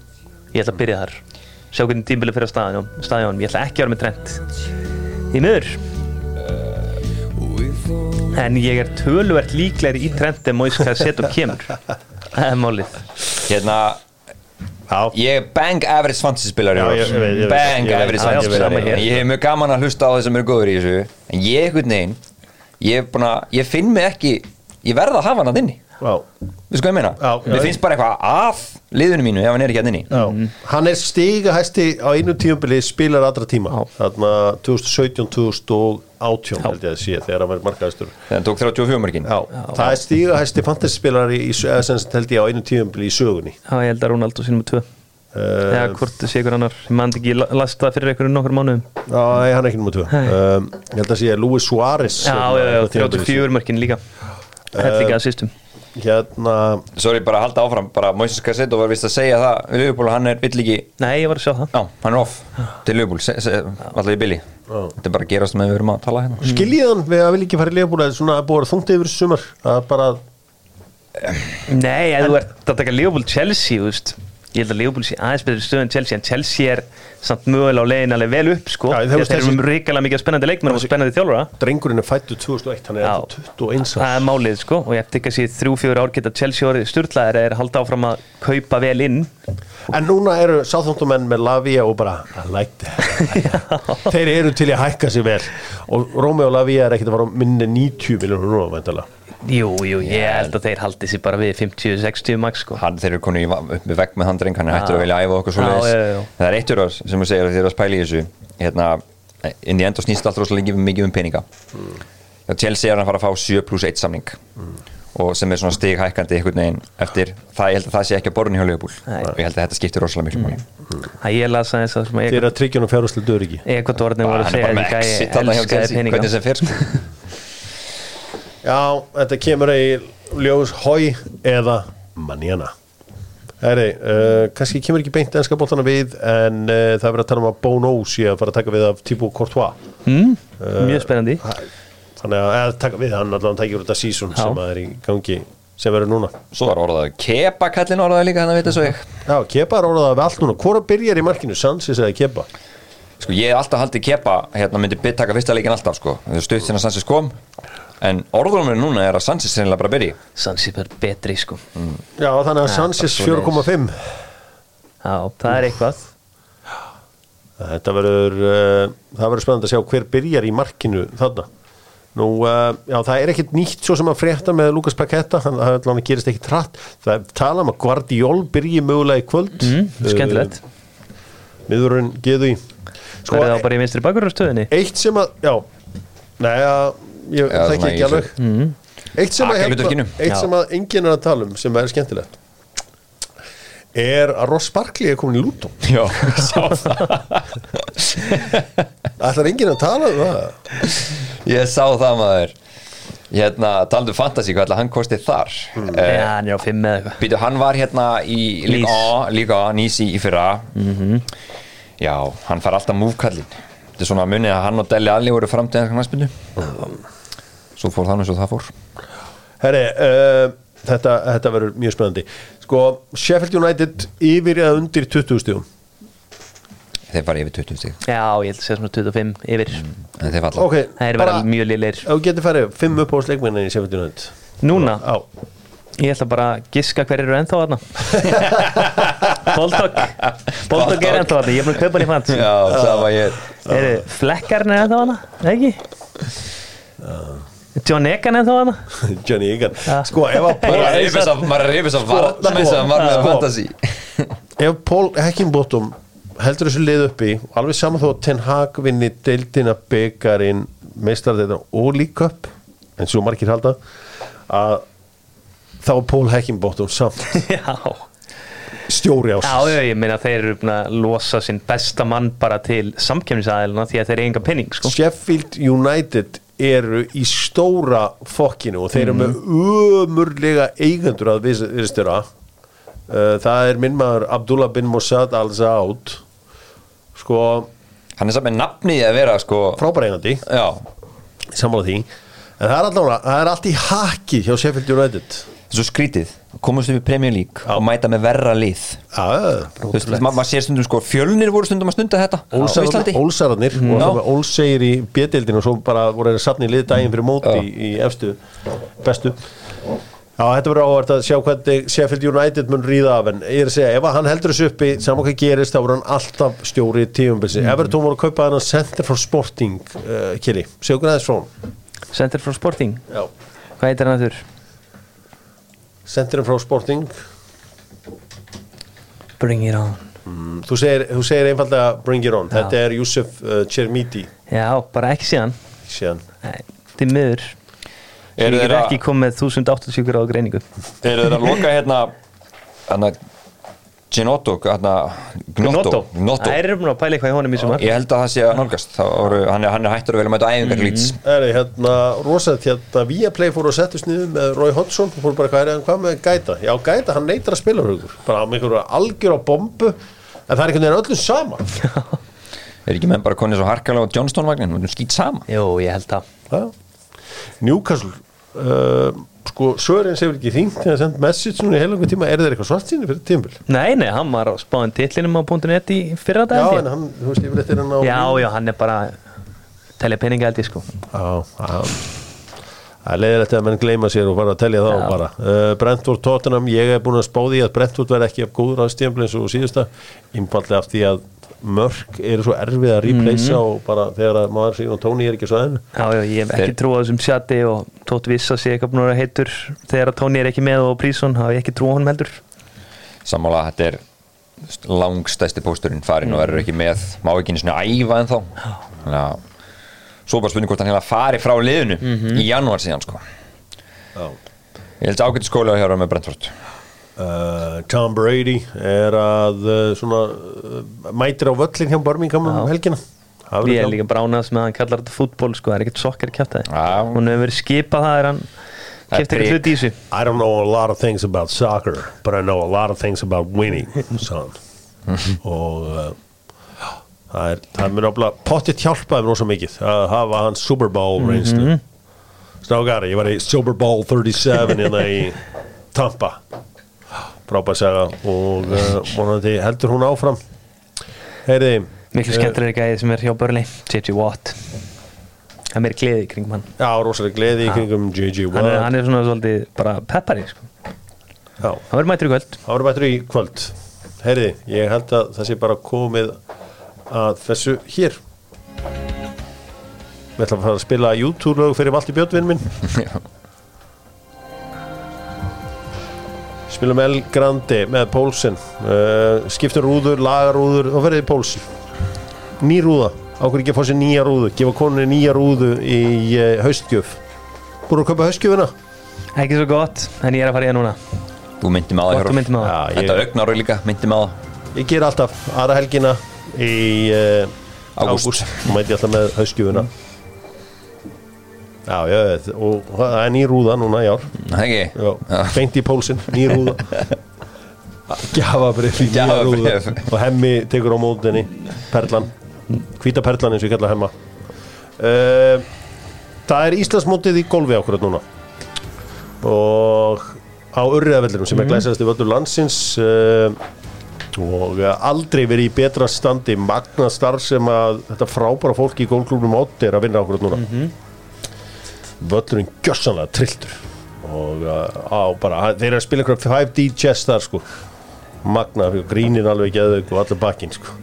ég ætla að byrja þar. Sjá hvernig tímbilið fyrir staðjón, staðjón ég ætla ekki að vera með trend í miður. En ég er töluvert líklegri í trendi en Moise Cassetto kemur. Það er málið. Hérna, ég er bang average fantasy spilar Já, ég- ég veit, ég veit, bang average fantasy spilar sama hér. ég hef mjög gaman að hlusta á þeir sem eru góður í þessu en ég, einhvern veginn ég, er ég finn mig ekki ég verð að hafa hann að inni Já, Við sko ég meina. Mér finnst bara eitthvað að liðinu mínu ef hann er ekki að inni. Já. Hann er stiga hæsti á einu tíumbili spilar allra tíma. Þarna 2017-2018 held ég að sé þegar hann verið markaðistur Þegar hann tók 34 mörgin Já, það er stiga hæsti fantasyspilari eða held ég á einu tíumbili í sögunni. Já, ég held að Ronaldo sínum með tvö. Eða uh, hvort sé ykkur annar. Ég mandi ekki la- last það fyrir ykkur nokkur mánuðum. Já, nei, hann er ekki nummer 2 um, Ég held að sé Luis Suárez Já, já, já, á tímabili. 34 mörkin líka. Held líka að sýstum Hérna, Sorry, bara að halda áfram. Bara Moises Cassetto var vist að segja það Við Liverpool, hann er vill ekki Nei, ég var að sjá það. Já, hann er off til se- Alltaf í Billy Þetta er bara að gerast með við erum að tala hérna. Skiljið hann við að vilja ekki fara í leifbúla svona að búið að þungti yfir sumar að bara, Nei, ef þú ert að taka Leopold Chelsea, þú veist Ég held að Leopold sé aðeins betur stöð en Chelsea En Chelsea er samt mögulega á leiðin alveg vel upp, sko. Þeir eru með ríkala mikið spennandi leikmenn og spennandi þjálfara. drengurinn er fættu 2001 hann er Já. ennþá 21 Það er málið, sko Og ég eftir ekki að sé þrjú, fjögur ár geta Chelsea orðið styrlaðir er að halda áfram að kaupa vel inn. En núna eru sáþóntumenn með Lavia og bara, I like that. Þeir eru til að hækka sig vel. Og Rómi og Lavia er ekkert að fara minni 90 miljónur núna, Jú, jú, ég held að þeir haldi sér bara við 50-60 max, sko. Hann, Þeir eru konið upp með vegg með hann dreng Hann er hættur að vilja æfa okkur svo Já, já, já. Það er eittur ás sem þú segir að þið eru að spæla í þessu. Hérna, inn í enda snýst allt rosalega mikið- mikið um peninga. Mm. Chelsea er að fara að fá 7 pluss 1 samning. Og sem er svona stig hækkandi einhvern veginn eftir það, ég held að það sé ekki að borðin hjá Liverpool. Nei. og ég held að þetta skiptir rosalega miklu máli. Það ég las aðeins að þeir eru að tryggja hann fjárhúslega dörriki Ekvadorni voru að er segja bara að hjá elskaði peninga hvernig sem fer sko já, þetta kemur í ljós hói eða manjana Heri, uh, kannski kemur ekki beint ennska bóltana við en uh, það er verið að tala um að Bono sé að fara að taka við af Thibaut Courtois. Mm, Mjög spennandi. þannig að, eða taka við hann allan tækir út af season Já. sem að er í gangi sem verður núna. Svo var orðað Kepa kallin orðað líka þannig að veit þessu ég. Já, Kepa er orðað við allt núna. Hvora byrjar í markinu, Sansis eða Kepa? Sko ég hef alltaf haldið Kepa hérna myndi byrja taka fyrsta leikin alltaf sko. Það er stutt sinna Sansis kom En orðunum núna er að Sansis sennilega bara byrji. Sansi er betri, sko. Já, þannig að Sansis bara svoleiðis. 4,5 Já, það er eitthvað. Þetta verður uh, það verður spennandi að sjá hver byrjar í markinu þarna. Nú, uh, já, það er ekkit nýtt svo sem að frétta með Lukas Paketta, þannig að það gerist ekki trætt það er tala um að Guardiol byrji mögulega í kvöld. Mm, Skemmtilegt. uh, Miðurinn geðu í Sko, er það bara í vinstri bakurastöðinni eitt sem að, já Nei, að, ég þekki ekki alveg. mm. Eitt sem, að, Akahlutverkinu. eitt sem að enginn er að tala um sem er skemmtilegt er að Ross Barkley er komin í Luton Já, sá það. Ætlar enginn að tala um það? Ég sá það maður. Hérna, talandi um fantasy, hvað ætla hann kostið þar? Mm. Já, hann er á 5 eða eitthvað. Býtu, hann var hérna í líka, á, Nísi í fyrra. Já, hann far alltaf múfkallin Þetta er svona munið að hann og Deli Alli voru framtíðan knæspindu Svo fór eins og það fór. Herri, uh, þetta, þetta verður mjög spennandi. Sko, Sheffield United yfir eða undir 20 stíðum Þeir fara yfir 20 stík Já, ég held að segja svona 25 yfir. En þeir falla. Ok, Það er bara verið mjög liðleir ef þú getur farið 5 upp á sleikminni í Sheffield United. Núna, Já, ég ætla bara að giska hver eru ennþá þarna. Boldog Boldog er ennþá þarna, ég er búin að kaupa hann í fans Já, það var ég flekkarn er ennþá þarna, ekki? John Egan ennþá þarna? Johnny Egan. Ja. Sko, ef að Maður er er rifis af varna með sko, þess að maður með sko. fantasy. Ef Paul Heckingbottom heldur þessu lið uppi alveg saman þó að Ten Hag vinni deildina byggarinn meistardeildina og líka upp en svo margir halda að þá er Paul Heckingbottom samt stjóri ás Já, ég meina þeir eru búin að losa sinn besta mann bara til samkemnisæðilina því að þeir eru enga penning, sko. Sheffield United eru í stóra fokkinu og þeir eru með Mhm. ömurlega eigendur að viðstöra uh, það er minn maður Abdullah bin Mossad al-Saud. Sko Hann er samt með nafnið að vera sko frábæra eigandi. Já, sammála því. En það er allavega, það er allt í haki hjá Sheffield United svo skrítið komast upp í Premier League Já. og mæta með verra lið. Já, Þú veist, ma maður sér stundum sko fjölnir voru stundum að stunda þetta á Íslandi. Ólsararnir Ólsegir í bjöldildin og svo bara voru þeir safni í lið daginn fyrir móti í, í efstu bestu. Já, þetta verður áhvert að sjá hvernig Sheffield United mun ríða af en ég er að segja, ef hann heldur þessu uppi saman hvað gerist, þá voru hann alltaf stjóri í tífumbilsi. Mm. Everton voru að kaupa hann Center for Sporting, uh, Kili. Segur aðeins frá hann Center for Sporting, Já, hvað heitir hann þurr? Sendirinn frá Sporting? Bring it on. Mm, þú segir, þú segir einfallega bring it on. Já. þetta er Yusuf uh, Chermiti. Já, bara ekki síðan. Síðan. Nei, Til miður. Eru Ég að- ekki komið 1080 gráðu greiningu. Eru þeir að loka hérna hérna Ginotto, hérna Gnotto, Gnotto. Það er búin að pæla eitthvað í honum í sumar. Ég held að það sé að nálgast. Voru, hann, er, hann er hættur að velja að mæta æfingar mm -hmm. Það er hérna rosaðt hérna Viaplay fór að settast niður með Roy Hodgson og fór bara hvað er hann hvað með Gæta? Já Gæta hann neytar að spila hugur bara með einhverju algjör á bombu. En það er einhvern veginn öllum sama. Er ekki menn bara konið svo harkalega á Johnston vagnin skýt sama. Jú, ég held það. Já. Newcastle uh, sko Sörens hefur ekki hringt þegar sendt message núna í heilangum tíma er þeir eitthvað svart síni fyrir tímbil Nei, nei, hann var á spáðin titlinum á .net í fyrra dag já en hann þú veist yfirleitt er hann á já, já, hann er bara telja peninga ég sko Já, já. Það er leiðilegt að menn gleyma sér og fara að telja þá Já. bara. Uh, Brentford Tottenham, ég er búin að spá því að Brentford verði ekki af góður aðstíðanbli eins og síðusta, einfallega af því að mörk eru svo erfið að replacea Mhm. og bara þegar að maður sín og Tony er ekki svo enn. Já, já, ég hef ekki Þeir- trú á þessum sjati og tótt viss að sé eitthvað búin að vera heitur þegar að Tony er ekki með og Prísson hafa ég ekki trú á honum heldur. Sammála, þetta er langstæsti pósturinn farin og verður ekki með má ekki einu svona æfa en þá Þannig að svo bara spurning hvort hann heila fari frá liðinu í janúar síðan sko. Já. Ég held ágæti skóla að hjára með Brentford Uh, Tom Brady er að uh, svona uh, mætir á völlin hjá Birmingham um helgina. Verður Ég er líka bránast með að hann kallar þetta fútból sko, það er ekkert sokkar kjátt Já. hún hefur verið skipað það er hann eitthvað prik. hlut í þessu. I don't know a lot of things about soccer but I know a lot of things about winning og uh, það er það mér ábla pottitt hjálpaði mér rosa mikið að hafa hans Super Bowl reynslu. Strákari, ég var í Super Bowl 37 hérna í Tampa frábær saga og uh, vonandi heldur hún áfram. Heyriði miklu skemmtilegri gæði sem er hjá Börli J.J. Watt. Það er meiri gleði í kringum hann. Já, rosalega gleði í kringum J.J. hann er, Watt. hann er svona svolítið bara peppari sko. Já, hann verður mættur í kvöld. Það voru bættur í kvöld. Heyriði, ég held að það sé bara komið að þessu hér. Við ætlum að fara að spila YouTube-lög fyrir Valdi Björnvinn minn Spilum El Grande með Pólsen uh, Skiptum rúður, lagarúður og verðið Pólsen Ný rúða, ákveð ekki að fá sér nýja rúðu? Gefa konunni nýja rúðu í uh, haustgjöf. Búin að kaupa haustgjöfuna? ekki svo gott, en ég er að fara í það núna. Þú myndi með gott það og myndum að Já, það Þetta ég, augnáru líka, myndi með það ég ger alltaf aðra helgina í uh, Ágúst. Mæti ég alltaf með haustgjöfuna Já, já, og það er ný rúða núna í ár. Beint í pólsinn, ný rúða Gjafabrif í nýja rúða Gjafabréf. og hemmi tekur á mótinni perlan, hvíta perlan eins og ég kalla hemma. Uh, Það er Íslandsmótið í golfi ákvörð núna. Og á Urriðavellinum sem er glæsast í völdur landsins uh, og aldrei verið í betra standi. Magna starf sem að þetta frábæra fólk í golfklubnum átti er að vinna ákvörð núna völlurinn gjössanlega trilltur. Og uh, á bara, þeir eru að spila einhverja 5D chess þar sko. Magna, grínin alveg geðveik og allir bakinn sko.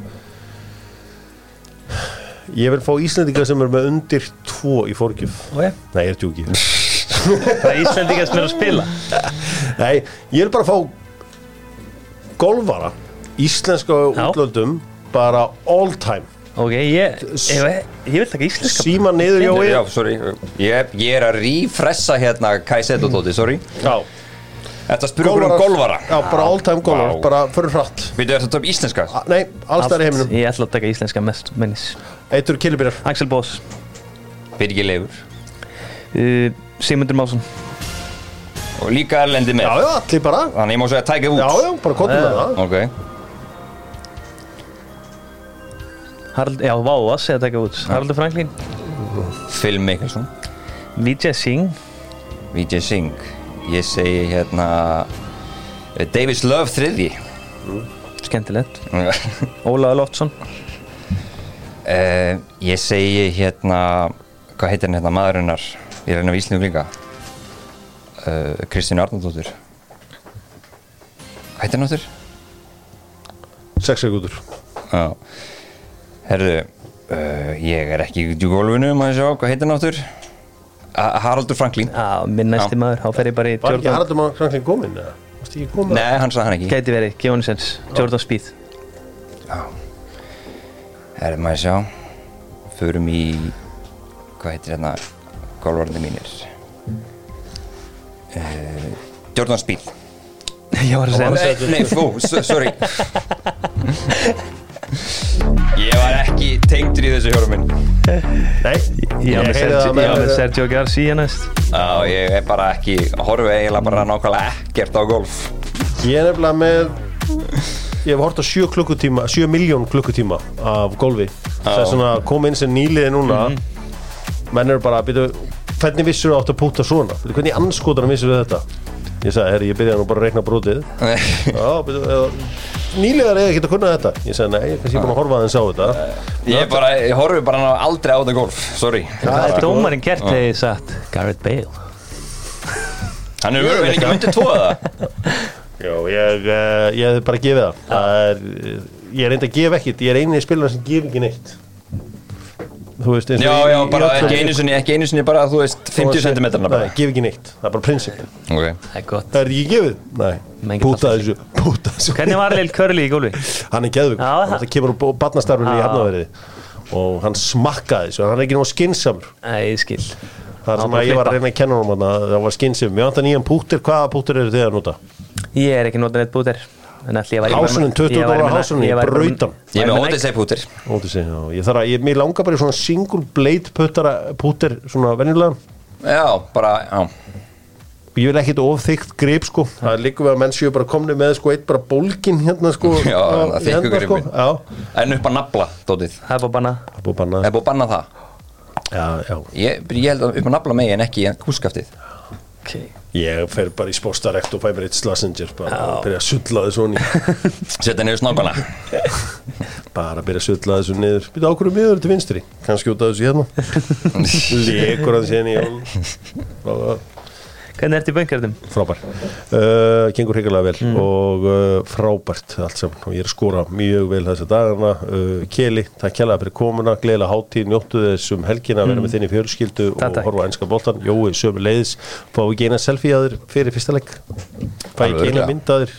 Ég vil fá Íslendinga sem er með undir 2 í fórgjöf okay. nei, ég er tjúki það er Íslandingar sem er að spila. Nei, ég vil bara fá golfara íslenska Já. útlöndum bara all time ok, ég, ég, ég vil taka íslenska síma niður Já, Jói sorry. Ég, ég er að rífressa hérna Kaiseto tóti, sorry. Já, Þetta okkur um golvara já, bara all time golfara, Vá. bara fyrir hratt. Við erum þetta um íslenska? A- nei, alls þar í heiminum. Ég ætla að taka íslenska mest mennis eitur killibýrar Axel Boss Birgir Leifur. Uh, Sigmundur Másson. Og líka Erlendi með já, já, allir bara. Þannig ég má segja Tiger já, Woods já, bara kontum með það. Ok Harald, já, Váas eða taka út. Haraldur Franklín Phil Mickelson. Vijay Singh. Vijay Singh. Ég segi hérna eh, Davis Love þriðji. Skemmtilegt. Ólaður Loftsson. Uh, Ég segi hérna Hvað heitir hérna maðurinnar Ég reyna við Íslandum líka. Uh, Kristín Arnaldóttir Hvað heitir hann áttur? sex sekundur Já Herðu uh, Ég er ekki í gólfinu Maður sjá, hvað heitir hann áttur? Ha- Haraldur Franklín Já, minn næsti maður, þá fer ég bara í Var ekki Jordan. Haraldur Már Franklin komin? eða? Varstu ekki komin? Nei, hann sagði hann ekki. Gæti verið, gefa henni sens, Jordan Speed Herri, maður sjá? Förum í Hvað heitir hérna Golvarandi mínir? Uh, Jordan Speed Ég var að segja Nei, nei, fú, s- sorry Ég var ekki tengdur í þessu hjórum minn. Nei, Ég var með Sergio- Garcia næst. Já, ég er bara ekki Horfi eiginlega bara nákvæmlega ekkert á golf. Ég er nefnilega með Ég hef hort á 7 klukkutíma 7 miljón klukkutíma af golfi. Það er svona kom inn sem nýliði núna. Menn eru bara, byrju Hvernig vissur þú átt að púta svona? Hvernig anskotanum vissur við þetta? Ég sagði, herri, ég byrjaði nú bara að reikna brotið Já, byrju, nýliðar eiga ekki að kunna þetta. Ég sagði, nei, ég kannski búin að horfa aðeins á þetta. Ég, er bara, ég horfi bara aldrei á þetta golf Sorry. Það er dómarinn gert þegar ég satt Garrett Bale. Hann er verið ekki myndið það Já, ég, uh, ég hef bara gefið það, það er, Ég er reynd að gefa ekkit Ég er eini spilar sem gef ekki neitt Þú veist, Já, já, bara ekki einu sinni Ekki einu sinni bara, þú veist, 50 cm gef ekki neitt, það er bara prinsip Ok. Það er gott Það er ekki gefið? Púta þessu, púta þessu Hvernig var Lill Curly í gólfi? Hann er geðvig, það- kemur úr barnastarfinu í Já. hafnaverði og hann smakkaði þessu, hann er ekki náðu skinsamur Nei, ég skil. Það er sem að ég var að reyna að kenna þarna, það var skinsum Mér vantar nýjan púttir, hvaða púttir eru þið að nota? Ég er ekki notað neitt búter Hásunin, 20 ég væri dólar með- hásunin, ég brautan. Ég er með Odyssey pútir sig, já, ég þarf að, ég, mér langar bara í svona single blade puttara, púttir, svona venjulega. Já, bara, já. Ég vil ekkit of þykkt grip sko. Það er líka við að menn séu bara komni með sko eitt bara bólkin hérna sko. Já, það í þykku enda, gripinn. Já, En upp að nafla, dótið Það er bara banna. Það er búið að banna. Það er búið að banna það. Já, já. Ég, ég held að upp að nafla megi en ekki í kúskaftið okay. Ég fer bara í spóstarekt og fæ mér eitt slassinger bara að byrja að sulla þessu honni Setja niður snákana bara að byrja að sulla þessu niður. Býta ákvörðu miður til vinstri? Kannski út af þessu hérna. Lekur hann síðan í jólun Hvernig ertu í böngarðum? Frábær. Uh, Gengur hrigalega vel og uh, frábært allt saman. Og ég er að skora mjög vel þessa dagana. Uh, Keli, takk kjærlega fyrir komuna. Gleðilega hátíð, njóttu þessum helgina að vera með þinni fjölskyldu og takk. horfa á ennska boltan Jói, sömu leiðis fá ekki eina selfie að þér fyrir fyrsta legg fæ Alveg ekki eina mynd að þér?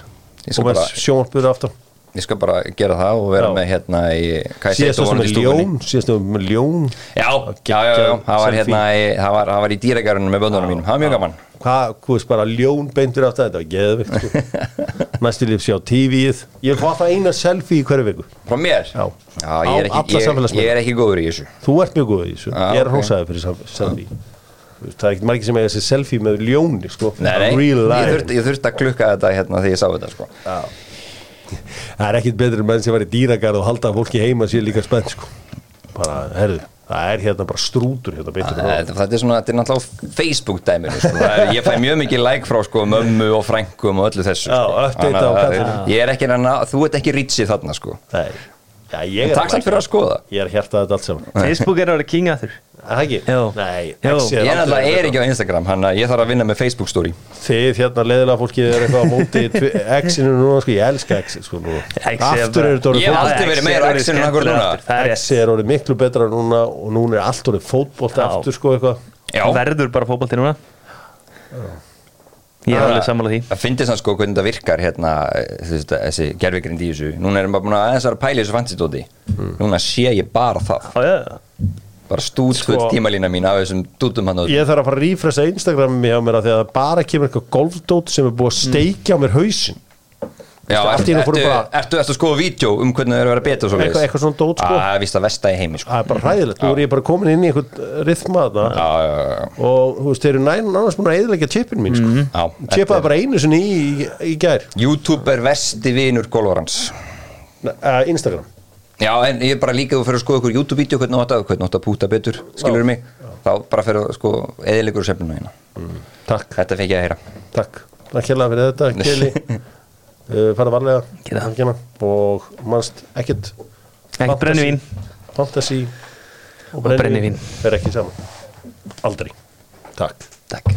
Og með bara- sjónarspöru aftan Ég skal bara gera það og vera Já. með hérna í Hvað síðast þú sem stúkunni? ljón síðast sem með ljón Já, já, já, já, það var hérna í, það var, það var í dýragarunum með böndunum mínum, það var mjög gaman hvað, þú veist bara ljón beintur aftan þetta var geðvikt sko. næstu líf sjá tífið ég fá það eina selfie í hverju viku Frá mér? Já. ég, er ekki, ég, ég er ekki góður í þessu Þú ert mjög góð í þessu, ég er ok. hósaði fyrir selfie Það er ekkert margir sem eiga þessi selfie með ljóni sko. Nei, nei, ég þurfti að klukka þetta hérna þegar ég sá þetta sko. Það er ekkert betur en menn sem var í dýragarð og halda fólki heima sér líka spennt sko. bara, herðu, það er hérna bara strútur hérna beintur Þetta þetta er svona, þetta er náttúrulega Facebook dæminu sko. Það Ég fæ mjög mikið like frá sko, mömmu og frænkum og öllu þessu Já, sko. Þannig á að kallinum. Ég er ekki reyna, þú ert ekki ritsið þarna sko. Nei, já, ég er Takk samt fyrir að skoða Ég er að hjarta þetta allt saman Facebook er að vera king að þurr Er Það ekki? Nei. X Ég er náttúrulega er ekki á Instagram Þannig að ég þarf að vinna með Facebook story. Þið hérna leðilega fólkið er eitthvað á móti X-inu núna, sko, ég elska X sko, nú. X er Aftur er þetta orðið Ég hef aldrei verið meira X en akkur núna. Er X er orðið miklu betra núna og núna er allt orðið fótbolt Já. aftur sko eitthvað. Já, verður bara fótbolti núna? Ég er Það- alveg sammála því. Það finnst það sko hvernig það virkar hérna veist, þessi gerfigrind í þessu. Núna erum bara búin að aðeins Bara stútfull Sko- tímalína mín af þessum dútum hann Ég þarf að fara að rífresa Instagram hjá mér að því að það bara kemur eitthvað golfdót sem er búið að steikja á mér hausinn. Já, ertu, ertu, ertu, ertu, ertu að skoða vídeo um hvernig það er að vera betur eitthvað, eitthvað svona dót sko. Vist að vesta í heimi sko. Það er bara hræðilegt, nú er ég bara komin inn í eitthvað rithma þarna. Já, já, já, já. og þú veist, þeir eru næn annars búin að eðilegja chipin mín sko. Þetta Chipaði bara einu sinni í, gær. YouTube er vesti vinur golvarans. Uh, Instagram Já, en ég er bara líka að fyrir að skoða ykkur YouTube-vídeó hvernig átt að, hvernig átt að púta betur skilur mig, þá bara fyrir að sko eðilegur sefnuna hérna Takk, Þetta fekk ég að heyra. Takk. Takk hérlega fyrir þetta, Keli. Uh, Fara varlega helgina og mannst ekkert. Ekkert brennivín. Fantasy Og brennivín. er ekki saman. Aldrei. Takk